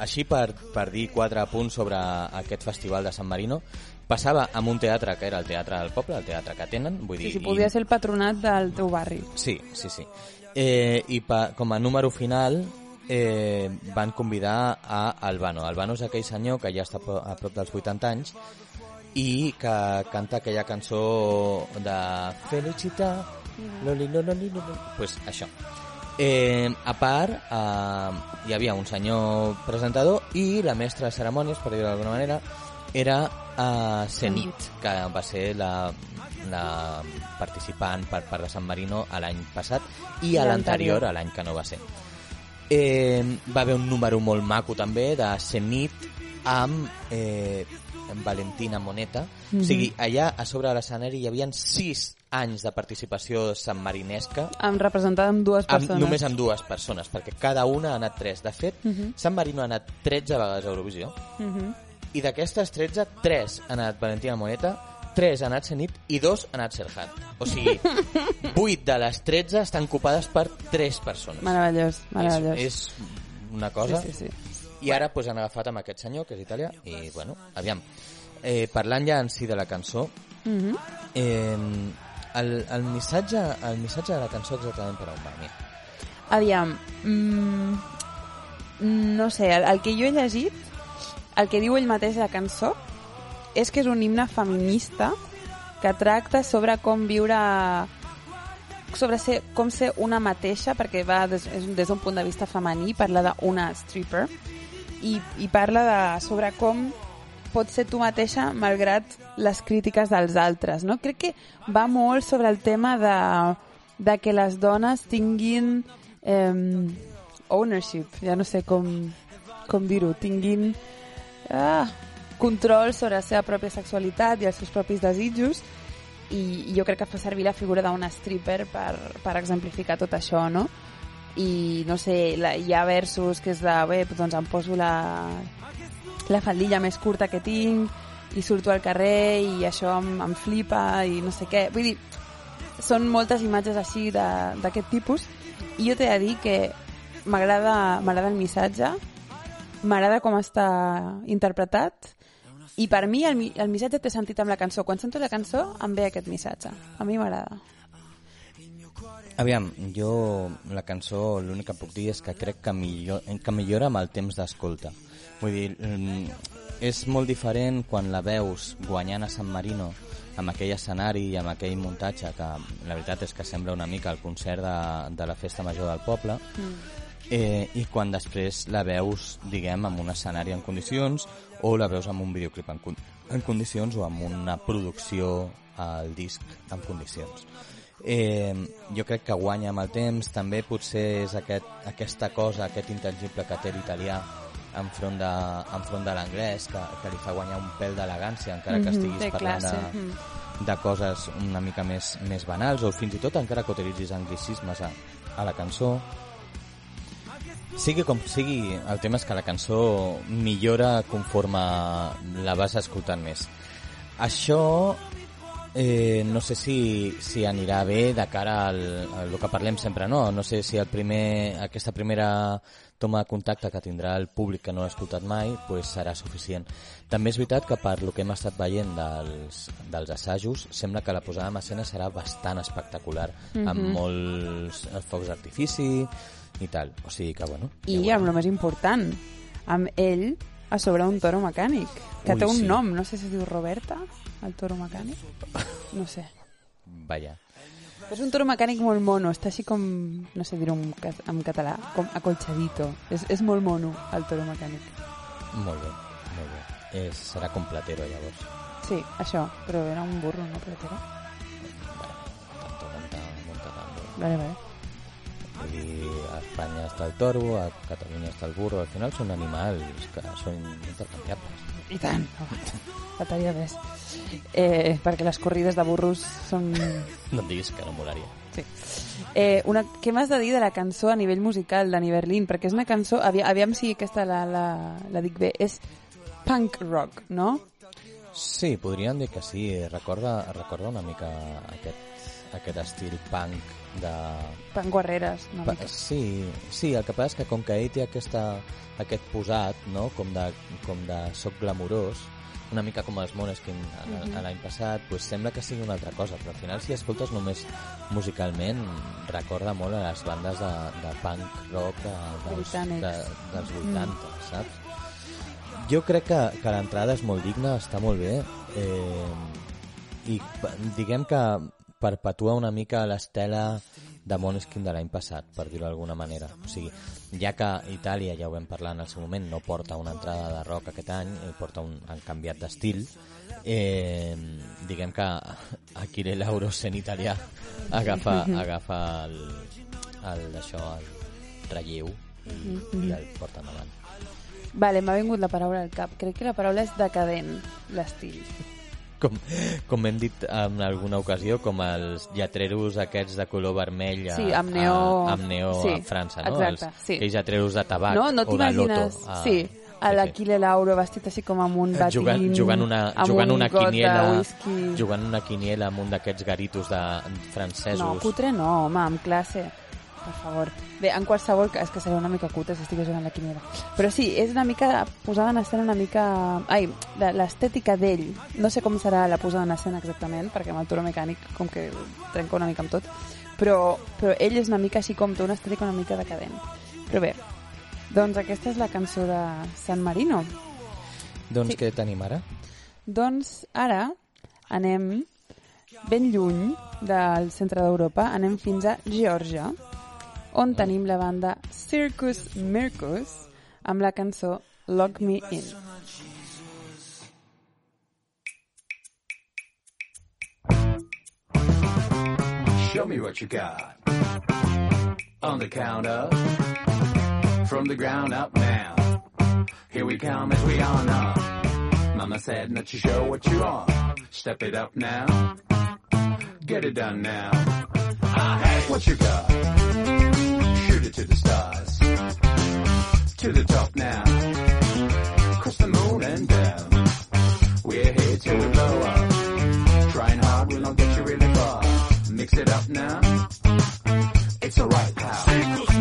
així per, per dir quatre punts sobre aquest festival de San Marino, passava amb un teatre que era el Teatre del Poble, el teatre que tenen, vull dir... Sí, sí, i- podia ser el patronat del teu barri. Sí, sí, sí. Eh, I pa, com a número final eh, van convidar a Albano. Albano és aquell senyor que ja està a prop dels 80 anys i que canta aquella cançó de Felicita, loli, loli, loli, loli. Pues això. Eh, a part, eh, hi havia un senyor presentador i la mestra de cerimònies, per dir-ho d'alguna manera, era eh, Zenit, que va ser la, la participant per part de San Marino a l'any passat i a L'anterior. a l'any que no va ser. Eh, va haver un número molt maco també de Zenit amb eh, amb Valentina Moneta. Mhm. O sigui, allà a sobre de l'escenari hi havia sis anys de participació sanmarinesca Amb representada amb dues amb, persones. només amb dues persones, perquè cada una ha anat tres. De fet, Mhm. San Marino ha anat 13 vegades a Eurovisió Mhm. I d'aquestes 13, 3 han anat Valentina Moneta, 3 han anat Zenit i 2 han anat Serhat. O sigui, [LAUGHS] 8 de les 13 estan ocupades per 3 persones. Meravellós, meravellós. És, és una cosa... Sí, sí, sí. I ara pues, han agafat amb aquest senyor, que és italià, i bueno, aviam. Eh, parlant ja en si de la cançó, Mhm. eh, el, el, missatge, el missatge de la cançó exactament per on va, mira. Aviam, mm, no sé, el, el que jo he llegit, el que diu ell mateix la cançó, és que és un himne feminista que tracta sobre com viure sobre ser, com ser una mateixa, perquè va des, des d'un punt de vista femení, parla d'una stripper, i, i parla de, sobre com pots ser tu mateixa malgrat les crítiques dels altres, no? Crec que va molt sobre el tema de, de que les dones tinguin eh, ownership, ja no sé com, com dir-ho, tinguin ah, control sobre la seva pròpia sexualitat i els seus propis desitjos i, i jo crec que fa servir la figura d'una stripper per, per exemplificar tot això, no? I, no sé, la, hi ha versos que és de, bé, doncs em poso la, la faldilla més curta que tinc i surto al carrer i això em, em flipa i no sé què. Vull dir, són moltes imatges així d'aquest tipus i jo t'he de dir que m'agrada el missatge, m'agrada com està interpretat i per mi el, el missatge té sentit amb la cançó. Quan sento la cançó em ve aquest missatge. A mi m'agrada. Aviam, jo la cançó l'únic que puc dir és que crec que, millor, que millora amb el temps d'escolta. Vull dir, mm, és molt diferent quan la veus guanyant a San Marino amb aquell escenari i amb aquell muntatge que la veritat és que sembla una mica el concert de, de la festa major del poble eh, i quan després la veus, diguem, amb un escenari en condicions o la veus amb un videoclip en, con- en condicions o amb una producció al disc en condicions. Eh, jo crec que guanya amb el temps, també potser és aquest, aquesta cosa, aquest intangible que té l'italià enfront de, enfront de l'anglès, que, que li fa guanyar un pèl d'elegància, encara que Mhm, estiguis té parlant classe, de, mhm. de coses una mica més, més banals, o fins i tot encara que utilitzis anglicismes a, a la cançó. Sigui com sigui, el tema és que la cançó millora conforme la vas escoltant més. Això Eh, no sé si, si anirà bé de cara al, al que parlem sempre, no? No sé si el primer, aquesta primera toma de contacte que tindrà el públic que no l'ha escoltat mai pues serà suficient. També és veritat que per lo que hem estat veient dels, dels assajos sembla que la posada en escena serà bastant espectacular, mm -hmm. amb molts eh, focs d'artifici i tal. O sigui que, bueno... I ja amb el més important, amb ell a sobre un toro mecànic, que Ui, té un sí. nom, no sé si es diu Roberta, el toro mecànic. No sé. Vaja. És un toro mecànic molt mono, està així com, no sé dir-ho en, ca- en català, com acolchadito. És, és molt mono, el toro mecànic. Molt bé, molt bé. És, serà completero, llavors. Sí, això, però era un burro, no platero. Tanto monta, monta tanto. Vale, vale. Dir, a Espanya està el toro, a Catalunya està el burro, al final són animals que són intercanviables. I tant, faltaria més. Eh, perquè les corrides de burros són... No et diguis que no molaria. Sí. Eh, una, què m'has de dir de la cançó a nivell musical d'Annie Berlin? Perquè és una cançó, aviam, aviam si aquesta la, la, la dic bé, és punk rock, no? Sí, podríem dir que sí. Recorda, recorda una mica aquest, aquest estil punk de... Punk guerreres, una mica. Sí, sí, el que passa és que com que ell té aquesta, aquest posat, no?, com de, com de soc glamurós, una mica com els Måneskin a- a l'any passat, pues sembla que sigui una altra cosa, però al final si escoltes només musicalment recorda molt a les bandes de, de punk rock de, dels, de, dels 80, saps? Jo crec que, que l'entrada és molt digna, està molt bé, eh, i diguem que perpetua una mica l'estela de Måneskin de l'any passat, per dir-ho d'alguna manera. O sigui, ja que Itàlia, ja ho vam parlar en el seu moment, no porta una entrada de rock aquest any, eh, porta un, han canviat d'estil, eh, diguem que [LAUGHS] Achille Lauro, sent italià, agafa, agafa el, el, això, el relleu i, i el porta endavant. Vale, m'ha vingut la paraula al cap. Crec que la paraula és decadent, l'estil. Com, com hem dit en alguna ocasió, com els lletreros aquests de color vermell a, Sí, amb neó- a, amb neó sí, a França, no? exacte, els, sí. Aquells lletreros de tabac no, no o de loto. t'imagines... a- Sí, a l'Aquile Lauro vestit així com amb un batín... jugant, jugant una, amb jugant un una quiniela jugant una quiniela amb un d'aquests garitos de francesos No, cutre no, home, amb classe. Per favor. Bé, en qualsevol cas, és que seria una mica cutre si estigués jugant la quiniela. Però sí, és una mica posada en escena una mica... Ai, la- l'estètica d'ell. No sé com serà la posada en escena exactament, perquè amb el toro mecànic com que trenca una mica amb tot. Però, però ell és una mica així com té una estètica una mica decadent. Però bé, doncs aquesta és la cançó de San Marino. doncs sí. què tenim ara? Doncs ara anem ben lluny del centre d'Europa, anem fins a Geòrgia, on tenim la banda Circus Mircus amb la cançó Lock Me In. Show me what you got. On the count of, from the ground up now. Here we come as we are now. Mama said not to show what you're. Step it up now. Get it done now. Ah, hey, what you got? It to the stars. To the top now. Cross the moon and down. We're here till we blow up. Trying hard we'll not get you really far. Mix it up now. It's alright, pal.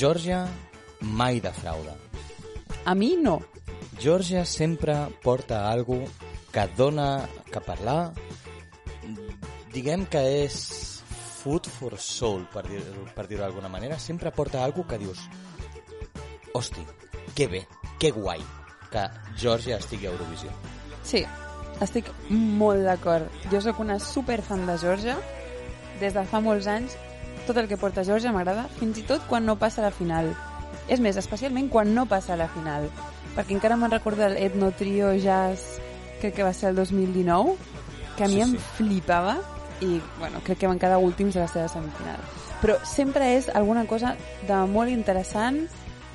Geòrgia mai defrauda. A mi no. Geòrgia sempre porta algo que dona que parlar diguem que és food for soul, per dir-ho per dir d'alguna manera. Sempre porta algo que dius hosti, que bé, que guai que Georgia estigui a Eurovisió. Sí, estic molt d'acord. Jo sóc una superfan de Georgia. Des de fa molts anys, tot el que porta Georgia m'agrada, fins i tot quan no passa a la final. És més, especialment quan no passa a la final. Perquè encara me'n recordo l'Etno Trio Jazz, crec que va ser el 2019, que a mi Sí, em sí. flipava i, bueno, crec que van quedar últims de la seva semifinal. Però sempre és alguna cosa de molt interessant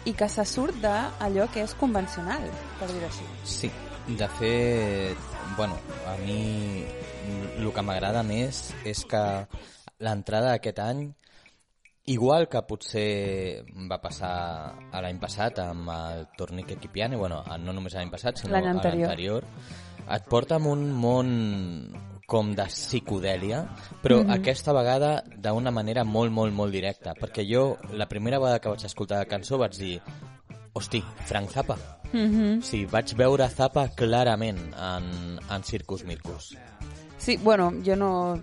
i que se surt d'allò que és convencional, per dir-ho així. Sí, de fet, bueno, a mi el que m'agrada més és que l'entrada d'aquest any, igual que potser va passar a l'any passat amb el Tornic Equipiane, bueno, no només l'any passat, sinó L'any a anterior. l'anterior, et porta en un món com de psicodèlia, però Mhm. aquesta vegada d'una manera molt, molt, molt directa, perquè jo, la primera vegada que vaig escoltar la cançó vaig dir hosti, Frank Zappa. Mm -hmm. Sí, vaig veure Zappa clarament en, en Circus Mircus. Sí, bueno, jo no,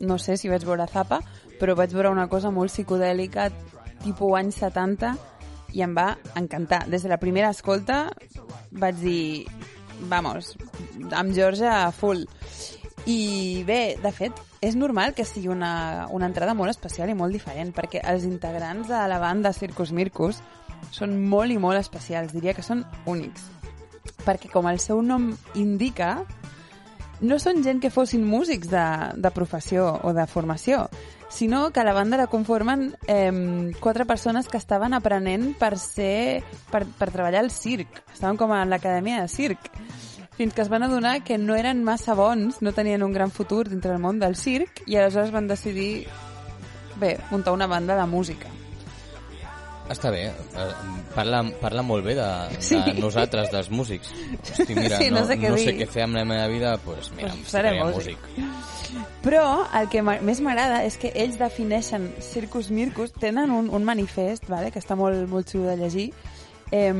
no sé si vaig veure Zappa, però vaig veure una cosa molt psicodèlica, tipus anys 70, i em va encantar. Des de la primera escolta vaig dir, vamos, amb Georgia full. I bé, de fet, és normal que sigui una, una entrada molt especial i molt diferent, perquè els integrants de la banda Circus Mircus són molt i molt especials, diria que són únics. Perquè, com el seu nom indica, no són gent que fossin músics de, de professió o de formació, sinó que la banda la conformen eh, quatre persones que estaven aprenent per ser per, per treballar al circ. Estaven com a l'acadèmia de circ. Fins que es van adonar que no eren massa bons, no tenien un gran futur dintre del món del circ, i aleshores van decidir, bé, muntar una banda de música. Està bé, eh, parla, parla molt bé de, de Sí. nosaltres, dels músics. Hosti, mira, Sí, no no, sé què no sé dir. què fer amb la meva vida, doncs mira, Pues pues seré músic. músic. Però el que més m'agrada és que ells defineixen Circus Mircus, tenen un, un manifest, vale, que està molt, molt xulo de llegir, eh,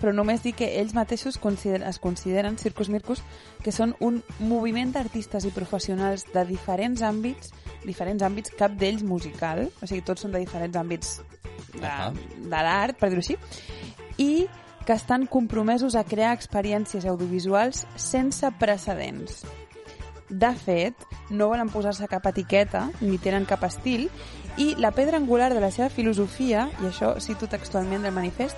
però només dir que ells mateixos consider es consideren Circus Mircus que són un moviment d'artistes i professionals de diferents àmbits, diferents àmbits, cap d'ells musical, o sigui, tots són de diferents àmbits de, Ahà. de l'art, per dir-ho així, i que estan compromesos a crear experiències audiovisuals sense precedents. De fet, no volen posar-se cap etiqueta, ni tenen cap estil, i la pedra angular de la seva filosofia, i això cito textualment del manifest,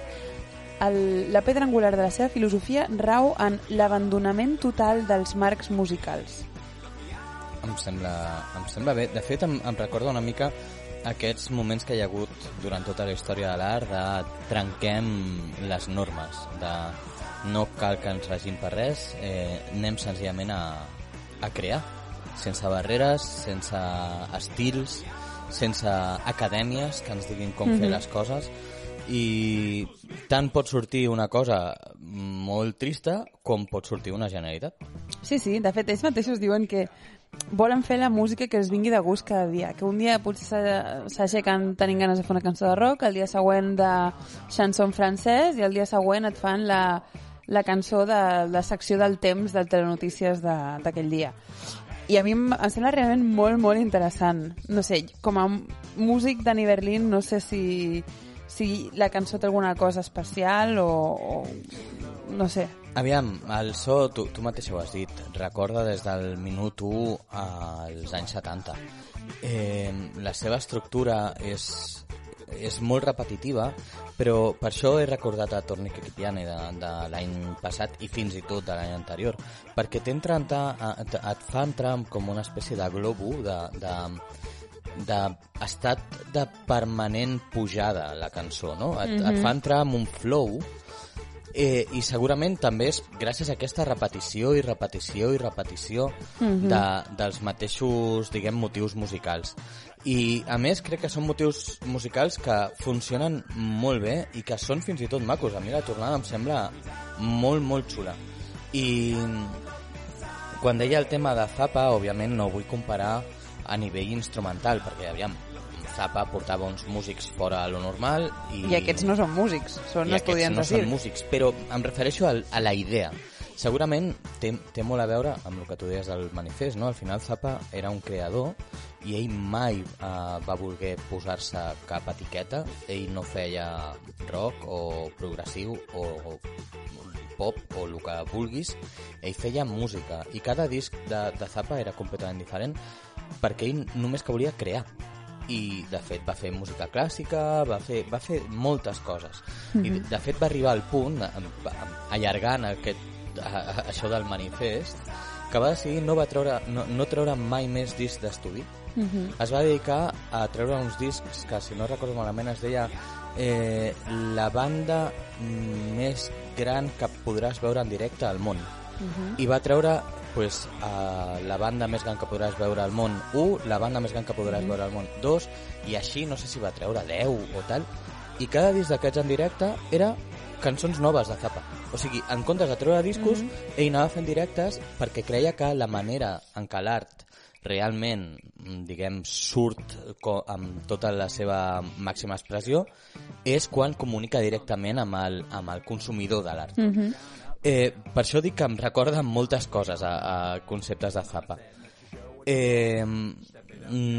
el, la pedra angular de la seva filosofia rau en l'abandonament total dels marcs musicals. Em sembla, em sembla bé. De fet, em, em recorda una mica aquests moments que hi ha hagut durant tota la història de l'art de trenquem les normes, de no cal que ens regim per res, eh, anem senzillament a, a crear, sense barreres, sense estils, sense acadèmies que ens diguin com fer Mhm. les coses, i tant pot sortir una cosa molt trista com pot sortir una generalitat. Sí, sí, de fet, ells mateixos diuen que volen fer la música que els vingui de gust cada dia, que un dia potser s'a- s'aixequen tenint ganes de fer una cançó de rock, el dia següent de chanson francès i el dia següent et fan la, la cançó de la secció del temps de telenotícies d'aquell dia. I a mi em, em sembla realment molt, molt interessant. No sé, com a músic d'Annie Berlin, no sé si, si la cançó té alguna cosa especial o, o no sé. Aviam, el so, tu, tu mateix ho has dit, recorda des del minut 1 als anys 70. Eh, la seva estructura és, és molt repetitiva, però per això he recordat a Tornic Equipiane de, de l'any passat i fins i tot de l'any anterior, perquè t'entra et, et fa entrar com una espècie de globo de, de, d'estat de permanent pujada la cançó, no? Et, et fa entrar en un flow Eh, I segurament també és gràcies a aquesta repetició i repetició i repetició de, dels mateixos, diguem, motius musicals. I, a més, crec que són motius musicals que funcionen molt bé i que són fins i tot macos. A mi la tornada em sembla molt, molt xula. I quan deia el tema de Zappa, òbviament no vull comparar a nivell instrumental, perquè, aviam, Zappa portava uns músics fora a lo normal i... I aquests no són músics, són I estudiants no de circ. són músics, però em refereixo al, a la idea. Segurament té, té molt a veure amb el que tu deies del manifest, no? Al final Zappa era un creador i ell mai eh, va voler posar-se cap etiqueta. Ell no feia rock o progressiu o, o pop o el que vulguis. Ell feia música i cada disc de, de Zappa era completament diferent perquè ell només que volia crear i de fet va fer música clàssica, va fer, va fer moltes coses. Mm -hmm. I de fet va arribar al punt, amb- allargant aquest, a, a, això del manifest, que va decidir no, va treure, no, no treure mai més discs d'estudi. Mm -hmm. Es va dedicar a treure uns discs que, si no recordo malament, es deia eh, la banda més gran que podràs veure en directe al món. I va treure pues, a la banda més gran que podràs veure al món 1, la banda més gran que podràs veure al món 2, i així no sé si va treure 10 o tal, i cada disc d'aquests en directe era cançons noves de Zappa. O sigui, en comptes de treure discos, mm -hmm. ell anava fent directes perquè creia que la manera en què l'art realment, mm, diguem, surt amb tota la seva màxima expressió és quan comunica directament amb el, amb el consumidor de l'art. Mm -hmm. Eh, per això dic que em recorda moltes coses a, a conceptes de Zappa. Eh,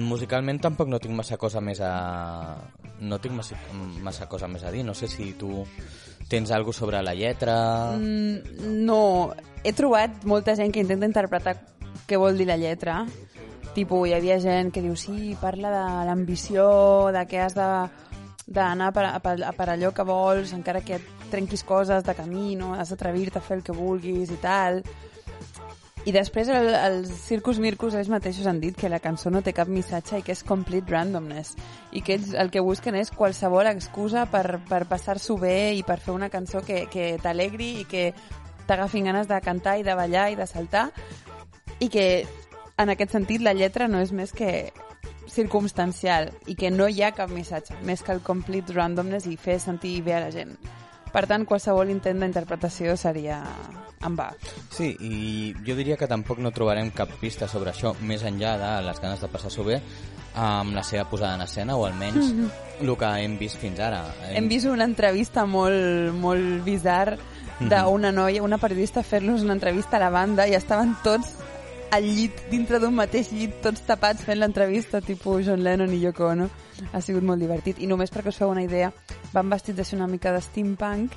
musicalment tampoc no tinc massa cosa més a... no tinc massa, massa cosa més a dir. No sé si tu tens alguna sobre la lletra... Mm, no, he trobat molta gent que intenta interpretar què vol dir la lletra. Tipo, hi havia gent que diu, sí, parla de l'ambició, de que has de d'anar per, per, per allò que vols, encara que et trenquis coses de camí, no? has d'atrevir-te a fer el que vulguis i tal. I després el, els Circus Mircus ells mateixos han dit que la cançó no té cap missatge i que és complete randomness i que ells el que busquen és qualsevol excusa per, per passar-s'ho bé i per fer una cançó que, que t'alegri i que t'agafin ganes de cantar i de ballar i de saltar i que en aquest sentit la lletra no és més que circumstancial i que no hi ha cap missatge, més que el complete randomness i fer sentir bé a la gent. Per tant, qualsevol intent d'interpretació seria en va. Sí, i jo diria que tampoc no trobarem cap pista sobre això, més enllà de les ganes de passar-s'ho bé amb la seva posada en escena, o almenys el que hem vist fins ara. Hem vist una entrevista molt, molt bizar d'una noia, una periodista fer-los una entrevista a la banda i estaven tots al llit, dintre d'un mateix llit, tots tapats fent l'entrevista, tipus John Lennon i Yoko Ono. Ha sigut molt divertit. I només perquè us feu una idea, van vestits així una mica de steampunk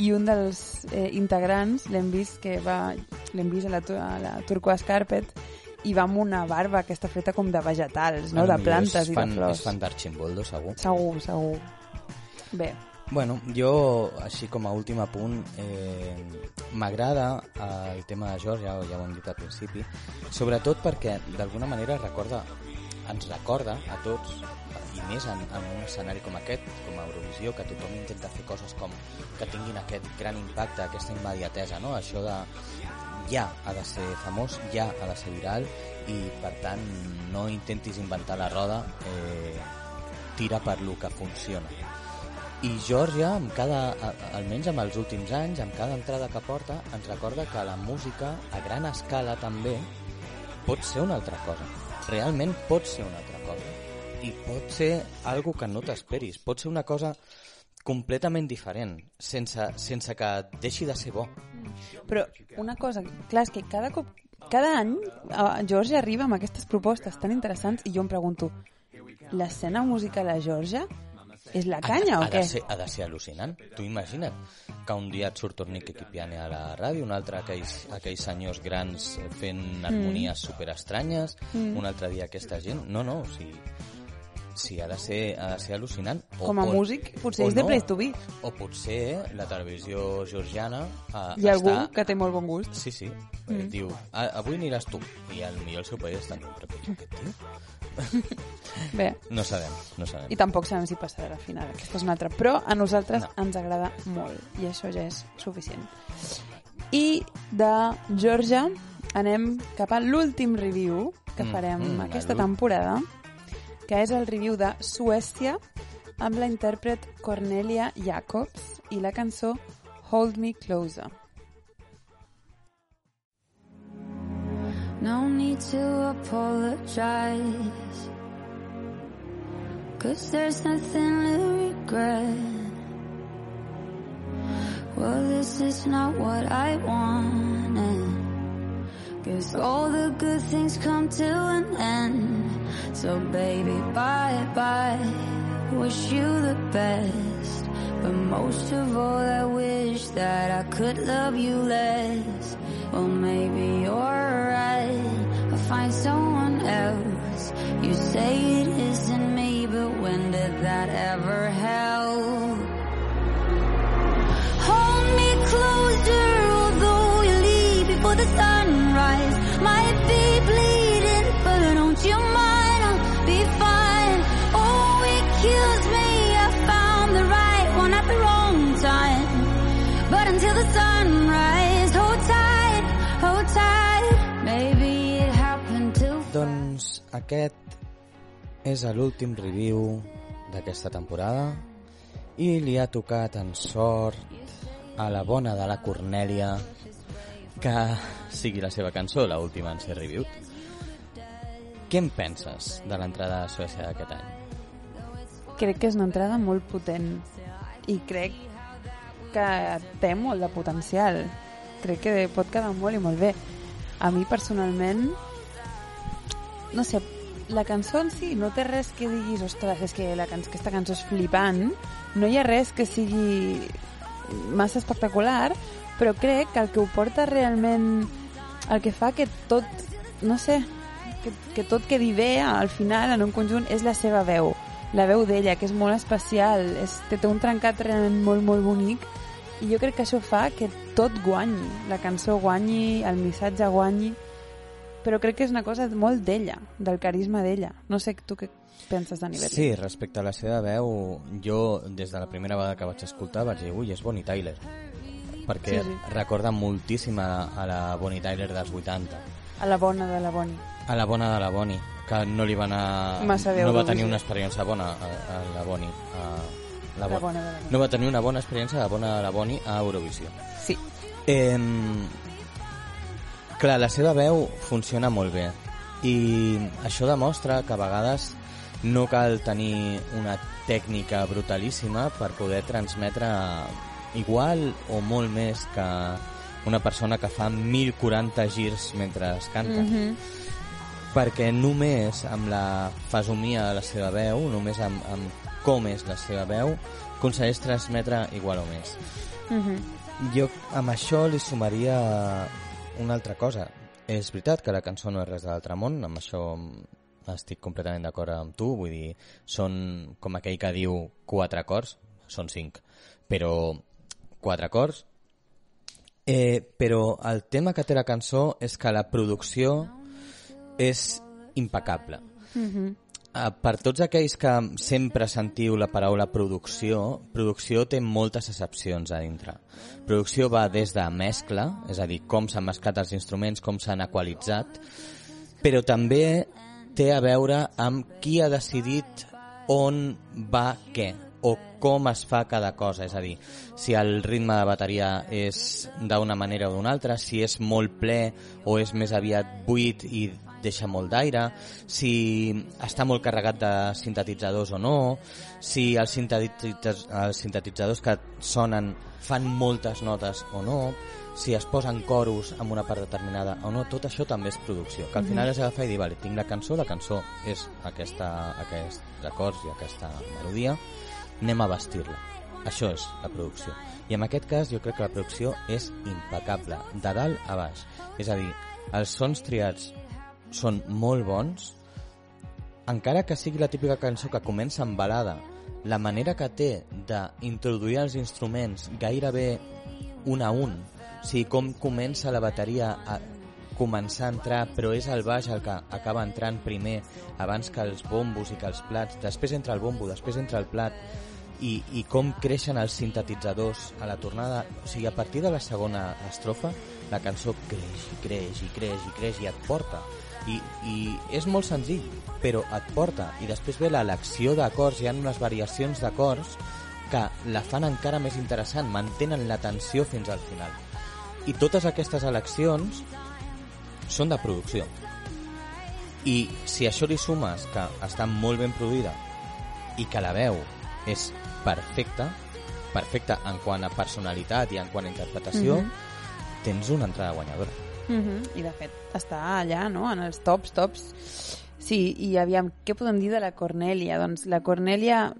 i un dels eh, integrants l'hem vist que va l'hem vist a la, a la Turquoise Carpet i va amb una barba que està feta com de vegetals, no? de plantes i de flors. És fan d'Archimboldo, segur. Segur, segur. Bé, Bueno, jo, així com a últim apunt, eh, m'agrada el tema de Georgia, ja ho hem dit al principi, sobretot perquè d'alguna manera recorda, ens recorda a tots, i més en, en un escenari com aquest, com a Eurovisió, que tothom intenta fer coses com que tinguin aquest gran impacte, aquesta immediatesa, no? Això de ja ha de ser famós, ja ha de ser viral i per tant no intentis inventar la roda, eh, tira per lo que funciona. I Georgia, amb cada, almenys amb els últims anys, amb cada entrada que porta, ens recorda que la música, a gran escala també, pot ser una altra cosa. Realment pot ser una altra cosa. I pot ser algo que no t'esperis. Pot ser una cosa completament diferent, sense, sense que deixi de ser bo. Però una cosa, clar, és que cada cop, cada any Georgia arriba amb aquestes propostes tan interessants i jo em pregunto, l'escena musical a Georgia és la canya ha, o ha què? De ser, ha de ser al·lucinant. Tu imagina't que un dia et surt Tornic Equipiane a la ràdio, un altre aquells, aquells senyors grans fent harmonies mm. superestranyes, mm. un altre dia aquesta gent... No, no, o sigui, sí, ha de ser, ha de ser al·lucinant. O, Com a o- músic, potser és de place to be. O potser la televisió georgiana eh, Hi ha algú està... que té molt bon gust. Sí, sí. Mm. Diu, "Ah, avui aniràs tu. I al millor el seu país està... Però què aquest tio? Bé, No sabem, no sabem. i tampoc sabem si passarà a la final, aquesta és una altra. Però a nosaltres No. ens agrada molt, i això ja és suficient. I de Georgia anem cap a l'últim review que Mm, farem mm, aquesta l'últim. temporada, que és el review de Suècia amb la intèrpret Cornelia Jacobs i la cançó Hold Me Closer. No need to apologize. Cause there's nothing to regret. Well, this is not what I want. Guess all the good things come to an end. So baby, bye bye. Wish you the best. But most of all, I wish that I could love you less. Well, maybe you're right. I'll find someone else. You say it isn't me, but when did that ever help? Aquest és l'últim review d'aquesta temporada i li ha tocat en sort a la bona de la Cornèlia que sigui la seva cançó la última en ser reviewed. Què en penses de l'entrada de Suècia d'aquest any? Crec que és una entrada molt potent i crec que té molt de potencial. Crec que pot quedar molt i molt bé. A mi personalment, no sé, la cançó en si no té res que diguis, ostres, és que la can aquesta cançó és flipant. No hi ha res que sigui massa espectacular, però crec que el que ho porta realment, el que fa que tot, no sé, que, que tot quedi bé al final en un conjunt és la seva veu la veu d'ella, que és molt especial és, té, té un trencat realment molt, molt bonic i jo crec que això fa que tot guanyi, la cançó guanyi el missatge guanyi però crec que és una cosa molt d'ella del carisma d'ella, no sé tu què penses de nivell Sí, respecte a la seva veu, jo des de la primera vegada que vaig escoltar vaig dir, ui, és Bonnie Tyler perquè Sí, sí. recorda moltíssim a, a la Bonnie Tyler dels 80 a la bona de la Bonnie. A la bona de la Bonnie que no li va anar Massa no va tenir una experiència bona a, a la Bonnie a, la, La Bo- bona de la Bonnie. no va tenir una bona experiència de bona de la Bonnie a Eurovisió. Sí, eh, clar, la seva veu funciona molt bé i això demostra que a vegades no cal tenir una tècnica brutalíssima per poder transmetre igual o molt més que una persona que fa 1040 girs mentre es canta Mhm. perquè només amb la fesomia de la seva veu, només amb, amb com és la seva veu, aconsegueix transmetre igual o més. Mhm. Jo amb això li sumaria una altra cosa. És veritat que la cançó no és res de l'altre món, amb això estic completament d'acord amb tu, vull dir, són com aquell que diu quatre acords, són cinc, però quatre acords, eh, però el tema que té la cançó és que la producció és impecable. Mhm. Uh, per tots aquells que sempre sentiu la paraula producció, producció té moltes excepcions a dintre. Producció va des de mescla, és a dir, com s'han mesclat els instruments, com s'han equalitzat, però també té a veure amb qui ha decidit on va què o com es fa cada cosa, és a dir, si el ritme de bateria és d'una manera o d'una altra, si és molt ple o és més aviat buit i deixa molt d'aire, si està molt carregat de sintetitzadors o no, si els, sintetitzadors, els sintetitzadors que sonen fan moltes notes o no, si es posen coros en una part determinada o no, tot això també és producció, que al final és agafar i dir, vale, tinc la cançó, la cançó és aquesta, aquests acords i aquesta melodia, anem a vestir-la. Això és la producció. I en aquest cas jo crec que la producció és impecable, de dalt a baix. És a dir, els sons triats són molt bons, encara que sigui la típica cançó que comença amb balada, la manera que té d'introduir els instruments gairebé un a un, o sigui, com comença la bateria a començar a entrar, però és el baix el que acaba entrant primer, abans que els bombos i que els plats, després entra el bombo, després entra el plat, i, i com creixen els sintetitzadors a la tornada, o sigui, a partir de la segona estrofa, la cançó creix i creix i creix i creix i et porta. I, i és molt senzill, però et porta. I després ve l'elecció d'acords, hi ha unes variacions d'acords que la fan encara més interessant, mantenen la tensió fins al final. I totes aquestes eleccions són de producció. I si això li sumes que està molt ben produïda i que la veu és perfecta, perfecta en quant a personalitat i en quant a interpretació, Mhm. tens una entrada guanyadora. Mhm, I de fet està allà, no?, en els tops, tops. Sí, i aviam, què podem dir de la Cornèlia? Doncs la Cornèlia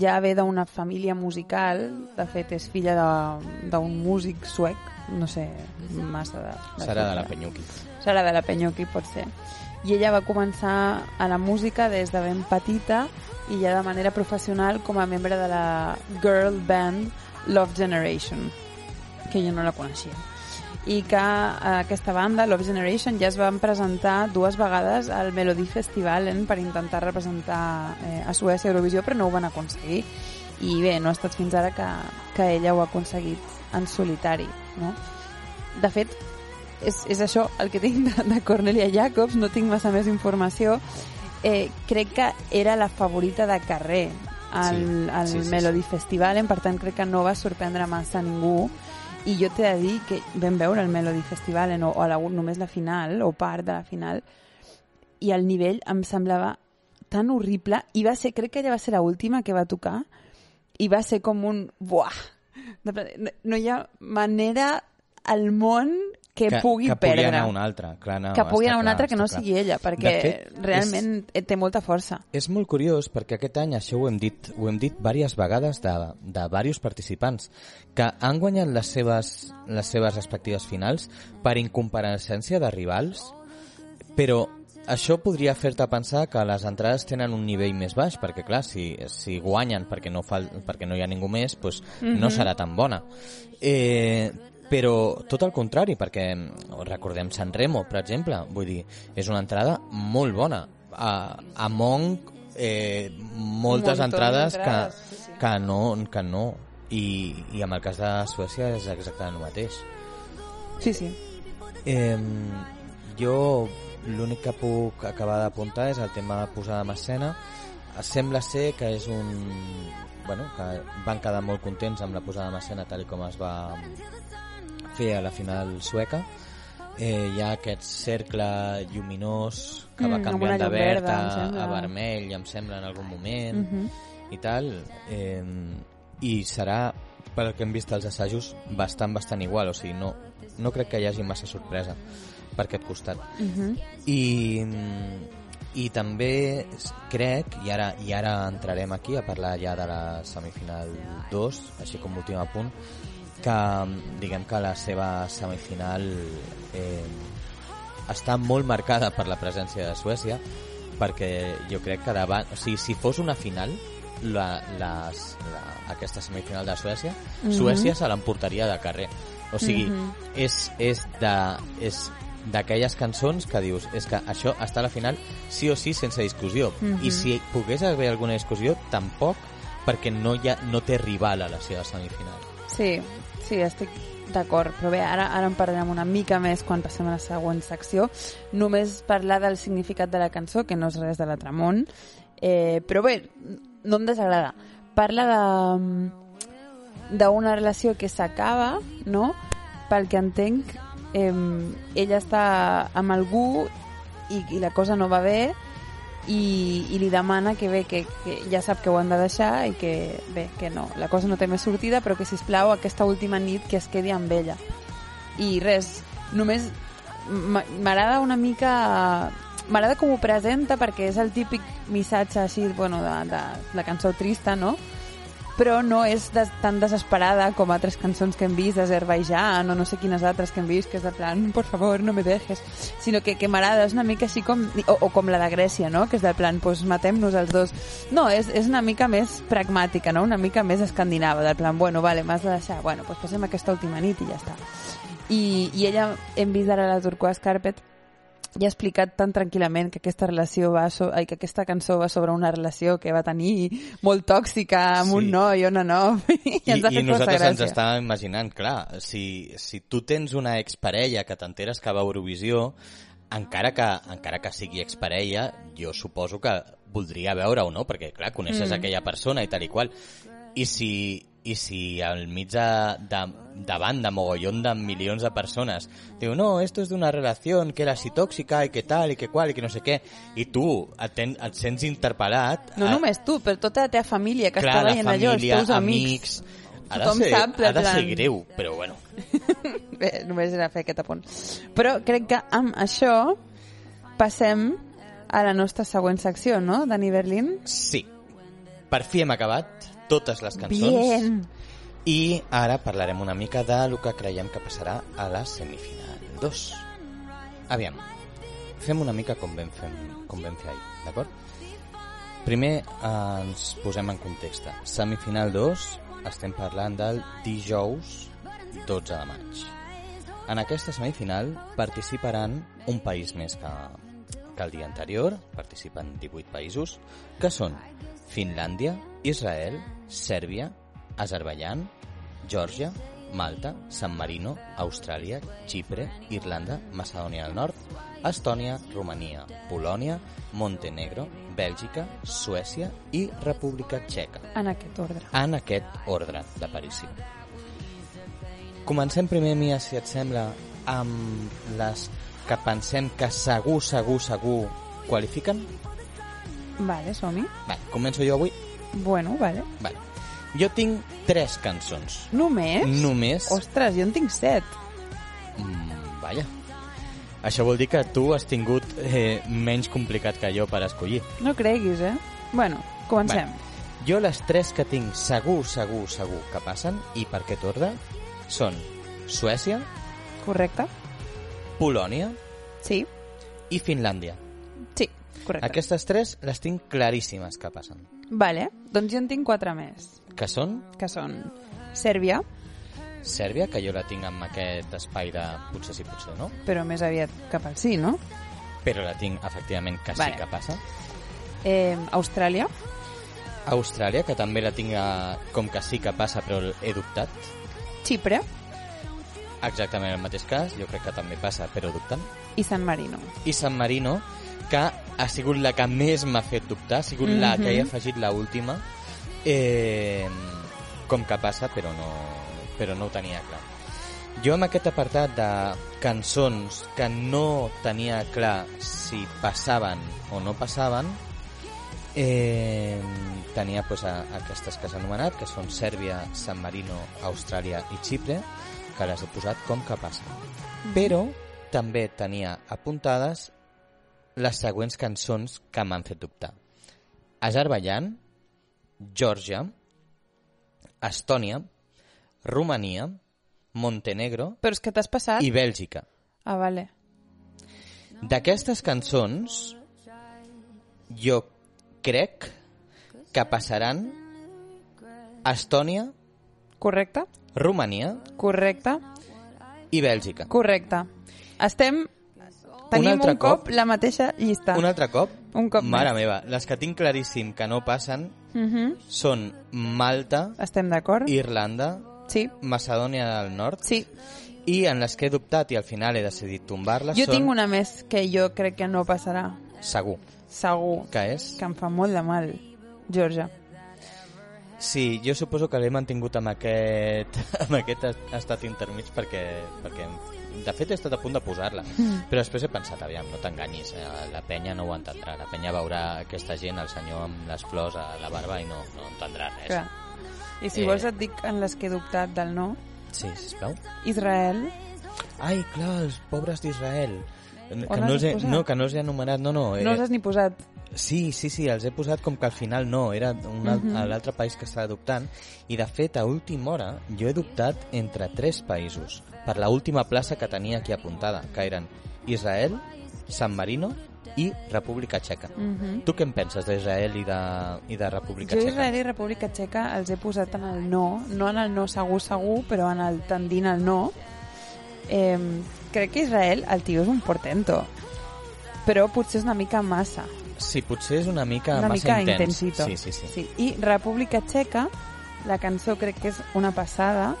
ja ve d'una família musical, de fet és filla de- d'un músic suec, no sé massa de... de Serà de la Penyuqui. Serà de la Penyuqui, pot ser. I ella va començar a la música des de ben petita i ja de manera professional com a membre de la girl band Love Generation, que jo no la coneixia. I que eh, aquesta banda, Love Generation, ja es van presentar dues vegades al Melody Festivalen per intentar representar eh, a Suècia Eurovisió, però no ho van aconseguir. I bé, no ha estat fins ara que, que ella ho ha aconseguit en solitari, no? De fet, és, és això el que tinc de, de Cornelia Jacobs, no tinc massa més informació. Eh, crec que era la favorita de carrer al, Sí, al sí, sí, Melody Festivalen, per tant crec que no va sorprendre massa ningú i jo t'he de dir que vam veure el Melody Festivalen o, o la, només la final o part de la final i el nivell em semblava tan horrible i va ser, crec que ella va ser l'última que va tocar i va ser com un buah, no, no hi ha manera al món que, pugui que perdre pugui anar un altre. Clar, no, que pugui anar un clar, altre que no clar. sigui ella perquè De fet, realment té molta força És molt curiós perquè aquest any, això ho hem dit, ho hem dit diverses vegades de, de diversos participants, que han guanyat les seves, les seves respectives finals per incompareixença de rivals, però això podria fer-te pensar que les entrades tenen un nivell més baix, perquè clar, si, si guanyen perquè no, fal, perquè no hi ha ningú més, doncs no serà tan bona. Eh, però tot el contrari, perquè recordem San Remo, per exemple, vull dir, és una entrada molt bona. A, a Monk, eh, moltes entrades, d'entrades, que, sí, sí. que no, que no. I, I amb el cas de Suècia és exactament el mateix. sí, sí Eh, jo l'únic que puc acabar d'apuntar és el tema de posada en escena. Sembla ser que és un... Bueno, que van quedar molt contents amb la posada en escena tal com es va fer a la final sueca. Eh, hi ha aquest cercle lluminós que va Mm, amb canviant de verd verda, a, a vermell, em sembla, en algun moment Mhm. i tal. Eh, I serà, pel que hem vist als assajos, bastant, bastant igual. O sigui, no, no crec que hi hagi massa sorpresa per aquest costat. Mhm. I, i també crec, i ara, i ara entrarem aquí a parlar ja de la semifinal 2, així com últim apunt, que diguem que la seva semifinal eh, està molt marcada per la presència de Suècia, perquè jo crec que davant... O sigui, si fos una final, la, les, la, aquesta semifinal de Suècia, Mhm. Suècia se l'emportaria de carrer. O sigui, Mhm. és, és de... És d'aquelles cançons que dius és que això està a la final sí o sí sense discussió Mhm. i si pogués haver alguna discussió tampoc perquè no, hi ha, no té rival a la seva semifinal Sí, sí, estic d'acord, però bé, ara, ara en parlarem una mica més quan passem a la següent secció. Només parlar del significat de la cançó, que no és res de l'altre món, eh, però bé, no em desagrada. Parla de d'una relació que s'acaba, no? Pel que entenc, eh, ella està amb algú i, i la cosa no va bé i, i li demana que bé, que, que ja sap que ho han de deixar i que bé, que no, la cosa no té més sortida però que sisplau aquesta última nit que es quedi amb ella i res, només m'a- m'agrada una mica m'agrada com ho presenta perquè és el típic missatge així, bueno, de, de la cançó trista, no? Però no és des, tan desesperada com altres cançons que hem vist d'Azerbaijan o no sé quines altres que hem vist que és de plan, por favor, no me dejes sinó que, que m'agrada, és una mica així com o, o com la de Grècia, no? que és del plan pues matem-nos els dos no, és, és una mica més pragmàtica no? una mica més escandinava, del plan, bueno, vale, m'has de deixar, bueno, pues passem aquesta última nit i ja està i, i ella hem vist ara la Turquoise Carpet i ha explicat tan tranquil·lament que aquesta relació va so ai, que aquesta cançó va sobre una relació que va tenir molt tòxica amb Sí. un noi o una no [LAUGHS] i, I, ens ha i fet nosaltres força ens gràcia. estàvem imaginant, clar, si, si tu tens una exparella que t'enteres que va a Eurovisió, encara que, encara que sigui exparella, jo suposo que voldria veure o no, perquè, clar, coneixes Mm. aquella persona i tal i qual. I si, i si al mig de, de, davant de mogollón de milions de persones diu, no, esto es de una relación que era así tóxica i que tal i que qual i que no sé què, i tu et, ten, et sents interpel·lat no a- només tu, però tota la teva família que clar, està veient allò, els teus amics, amics Ha de, ser, sap, ha de ser greu, però bueno. [LAUGHS] Bé, només era fer aquest apunt. Però crec que amb això passem a la nostra següent secció, no, Dani Berlín? Sí. Per fi hem acabat totes les cançons. Bien! I ara parlarem una mica de lo que creiem que passarà a la semifinal 2. Aviam, fem una mica com vam fer, com vam fer ahir, d'acord? Primer eh, ens posem en context. Semifinal 2, estem parlant del dijous 12 de maig. En aquesta semifinal participaran un país més que, que el dia anterior, participen 18 països, que són Finlàndia, Israel, Sèrbia, Azerbaiyán, Geòrgia, Malta, San Marino, Austràlia, Xipre, Irlanda, Macedònia del Nord, Estònia, Romania, Polònia, Montenegro, Bèlgica, Suècia i República Txeca En aquest ordre. en aquest ordre d'aparició. Comencem primer, Mia, si et sembla, amb les que pensem que segur, segur, segur qualifiquen. Vale, som-hi. Vale, començo jo avui. Bueno, vale. Vale. Jo tinc tres cançons. Només? Només. Ostres, jo en tinc set. Mm, vaja. Això vol dir que tu has tingut eh, menys complicat que jo per escollir. No creguis, eh? Bueno, comencem. Jo les tres que tinc segur, segur, segur que passen, i per aquest ordre, són Suècia, Correcte? Polònia Sí? i Finlàndia. Sí, correcte. Aquestes tres les tinc claríssimes que passen. Vale, doncs jo en tinc quatre més, Que són que són Sèrbia, Sèrbia, que jo la tinc amb aquest espai de potser sí, potser no, però més aviat cap al sí, no? però la tinc efectivament que sí Vale. que passa. Eh, Austràlia, Austràlia, que també la tinc a, com que sí que passa, però he dubtat. Xipre Exactament el mateix cas, jo crec que també passa, però dubtant. i San Marino. I San Marino, que ha sigut la que més m'ha fet dubtar, ha sigut la que he Mhm. afegit la última, eh, com que passa, però no, però no ho tenia clar. Jo amb aquest apartat de cançons que no tenia clar si passaven o no passaven, eh, tenia pues, a, aquestes que s'han anomenat, que són Sèrbia, San Marino, Austràlia i Xipre, que les he posat com que passen. Però també tenia apuntades les següents cançons que m'han fet dubtar. Azerbaiyán, Geòrgia, Estònia, Romania, Montenegro Però és que t'has passat... i Bèlgica. Ah, vale. D'aquestes cançons, jo crec que passaran Estònia, Correcte? Romania Correcte? i Bèlgica. Correcte. Estem... Tenim un, altre cop, cop? la mateixa llista. Un altre cop? Un cop Mare més. meva, les que tinc claríssim que no passen Mhm. són Malta, Estem d'acord? Irlanda, Sí, Macedònia del Nord sí. i en les que he dubtat i al final he decidit tombar-les Jo són tinc una més que jo crec que no passarà. segur Segur. que és Que em fa molt de mal. Georgia. Sí, jo suposo que l'he mantingut amb aquest, [LAUGHS] amb aquest est- estat intermig perquè, perquè de fet he estat a punt de posar-la Mm. però després he pensat, aviam, no t'enganyis eh, la penya no ho entendrà, la penya veurà aquesta gent, el senyor amb les flors a la barba i no, no entendrà res Clar. I si Eh. vols et dic en les que he dubtat del no. sí, sisplau Israel. ai, clar, els pobres d'Israel que no, els he, posat? no, que no els he anomenat no, no, eh, No els has ni posat. Sí, sí, sí, els he posat com que al final no, era un al- Mhm. l'altre país que estava dubtant, i de fet a última hora jo he dubtat entre tres països per la última plaça que tenia aquí apuntada, que eren Israel, San Marino i República Txeca. Mhm. Tu què en penses d'Israel i, de, i de República Jo Txeca? Israel i República Txeca els he posat en el no, no en el no segur segur, però en el tendint al no. Eh, crec que Israel, el tio és un portento, però potser és una mica massa. Sí, potser és una mica una massa mica intens. intensito. Sí, sí, sí. sí. I República Txeca, la cançó crec que és una passada.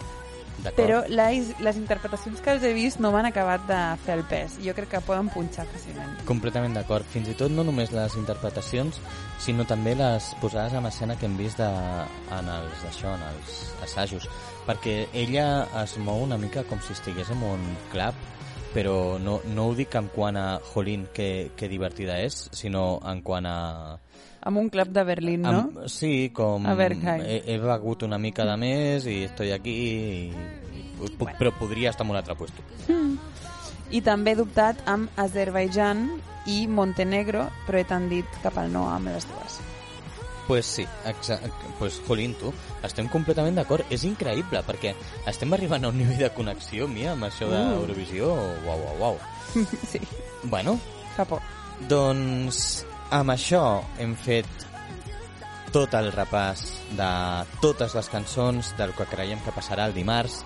Però les, les interpretacions que els he vist no m'han acabat de fer el pes. Jo crec que poden punxar fàcilment. Completament d'acord. Fins i tot no només les interpretacions, sinó també les posades en escena que hem vist de, en els, això, en els assajos. Perquè ella es mou una mica com si estigués en un club, però no, no ho dic en quant a Jolín, que, que divertida és, sinó en quant a... Amb un club de Berlín, no? Amb, sí, com A he, he begut una mica de més i estoy aquí i, i, pu- però podria estar en un altre puesto. I també he dubtat amb Azerbaijan i Montenegro, però he tendit cap al no amb les dues. Pues sí, exa pues, jolín, tu, estem completament d'acord. És increïble, perquè estem arribant a un nivell de connexió, Mia, amb això d'Eurovisió. Uau, uau, uau. [LAUGHS] sí, Bueno, por. doncs amb això hem fet tot el repàs de totes les cançons, del que creiem que passarà el dimarts,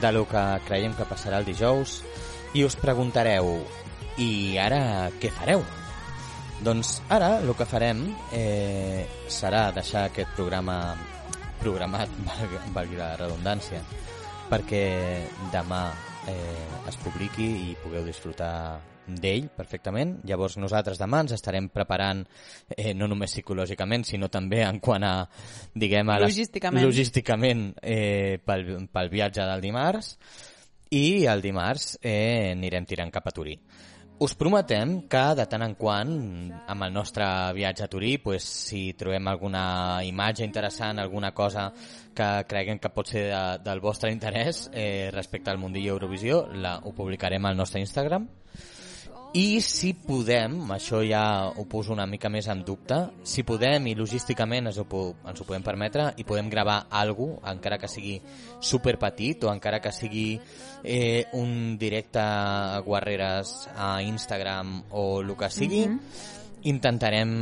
de lo que creiem que passarà el dijous, i us preguntareu, i ara què fareu? Doncs ara el que farem eh, serà deixar aquest programa programat, [LAUGHS] valgui, la redundància, perquè demà eh, es publiqui i pugueu disfrutar d'ell perfectament. Llavors nosaltres demà ens estarem preparant eh, no només psicològicament, sinó també en quant a, diguem, a les- Logísticament. logísticament eh, pel, pel viatge del dimarts i el dimarts eh, anirem tirant cap a Turí. Us prometem que de tant en quant, amb el nostre viatge a Turí, pues, si trobem alguna imatge interessant, alguna cosa que creguem que pot ser de, del vostre interès eh, respecte al Mundillo Eurovisió, la, ho publicarem al nostre Instagram. I si podem, això ja ho poso una mica més en dubte, si podem i logísticament ens ho, ens ho podem permetre i podem gravar alguna encara que sigui super petit o encara que sigui eh, un directe a Guerreres a Instagram o el que sigui, intentarem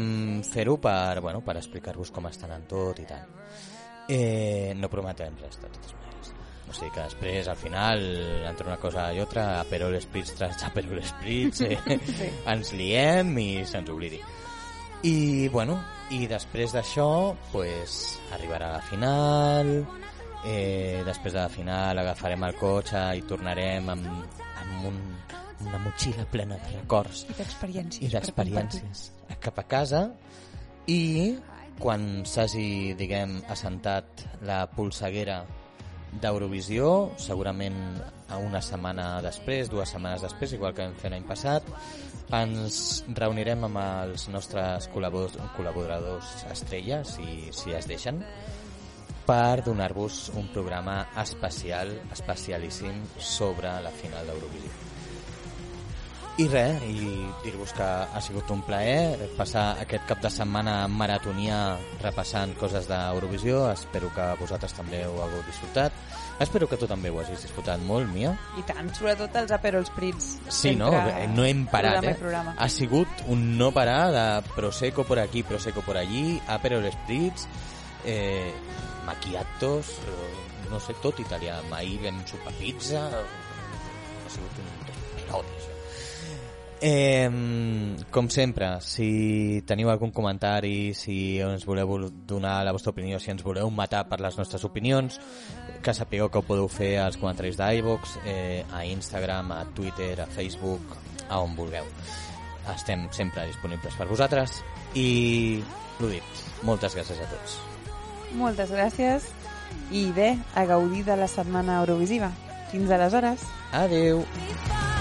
fer-ho per, bueno, per explicar-vos com estan en tot i tal. Eh, no prometem res, de totes. O sigui que després, al final, entre una cosa i altra, Aperol Spritz tras Aperol Spritz, eh, [LAUGHS] sí. ens liem i se'ns oblidi. I, bueno, i després d'això, pues, arribarà la final, eh, després de la final agafarem el cotxe i tornarem amb, amb un, una motxilla plena de records I d'experiències. i per d'experiències cap a casa i quan s'hagi, diguem, assentat la polseguera d'Eurovisió, segurament a una setmana després, dues setmanes després, igual que vam fer l'any passat, ens reunirem amb els nostres col·labor col·laboradors estrella, si, si es deixen, per donar-vos un programa especial, especialíssim sobre la final d'Eurovisió. I res, i dir-vos que ha sigut un plaer passar aquest cap de setmana en maratonia repassant coses d'Eurovisió. Espero que vosaltres també ho hagueu disfrutat. Espero que tu també ho hagis disfrutat molt, Mia. I tant, sobretot els Aperol Spritz. Sí, no? Sempre No hem parat, programa eh? programa. Ha sigut un no parar de Prosecco por aquí, Prosecco por allí, Aperol Spritz, eh, macchiatos, eh, no sé, tot italià. Ahir vam sopar pizza, ha sigut un això. Eh, com sempre, si teniu algun comentari, si ens voleu donar la vostra opinió, si ens voleu matar per les nostres opinions, que sapigueu que ho podeu fer als comentaris d'iVox, eh, a Instagram, a Twitter, a Facebook, a on vulgueu. Estem sempre disponibles per vosaltres i, l'ho dit, moltes gràcies a tots. Moltes gràcies i bé, a gaudir de la setmana Eurovisiva. Fins aleshores. Adeu! Before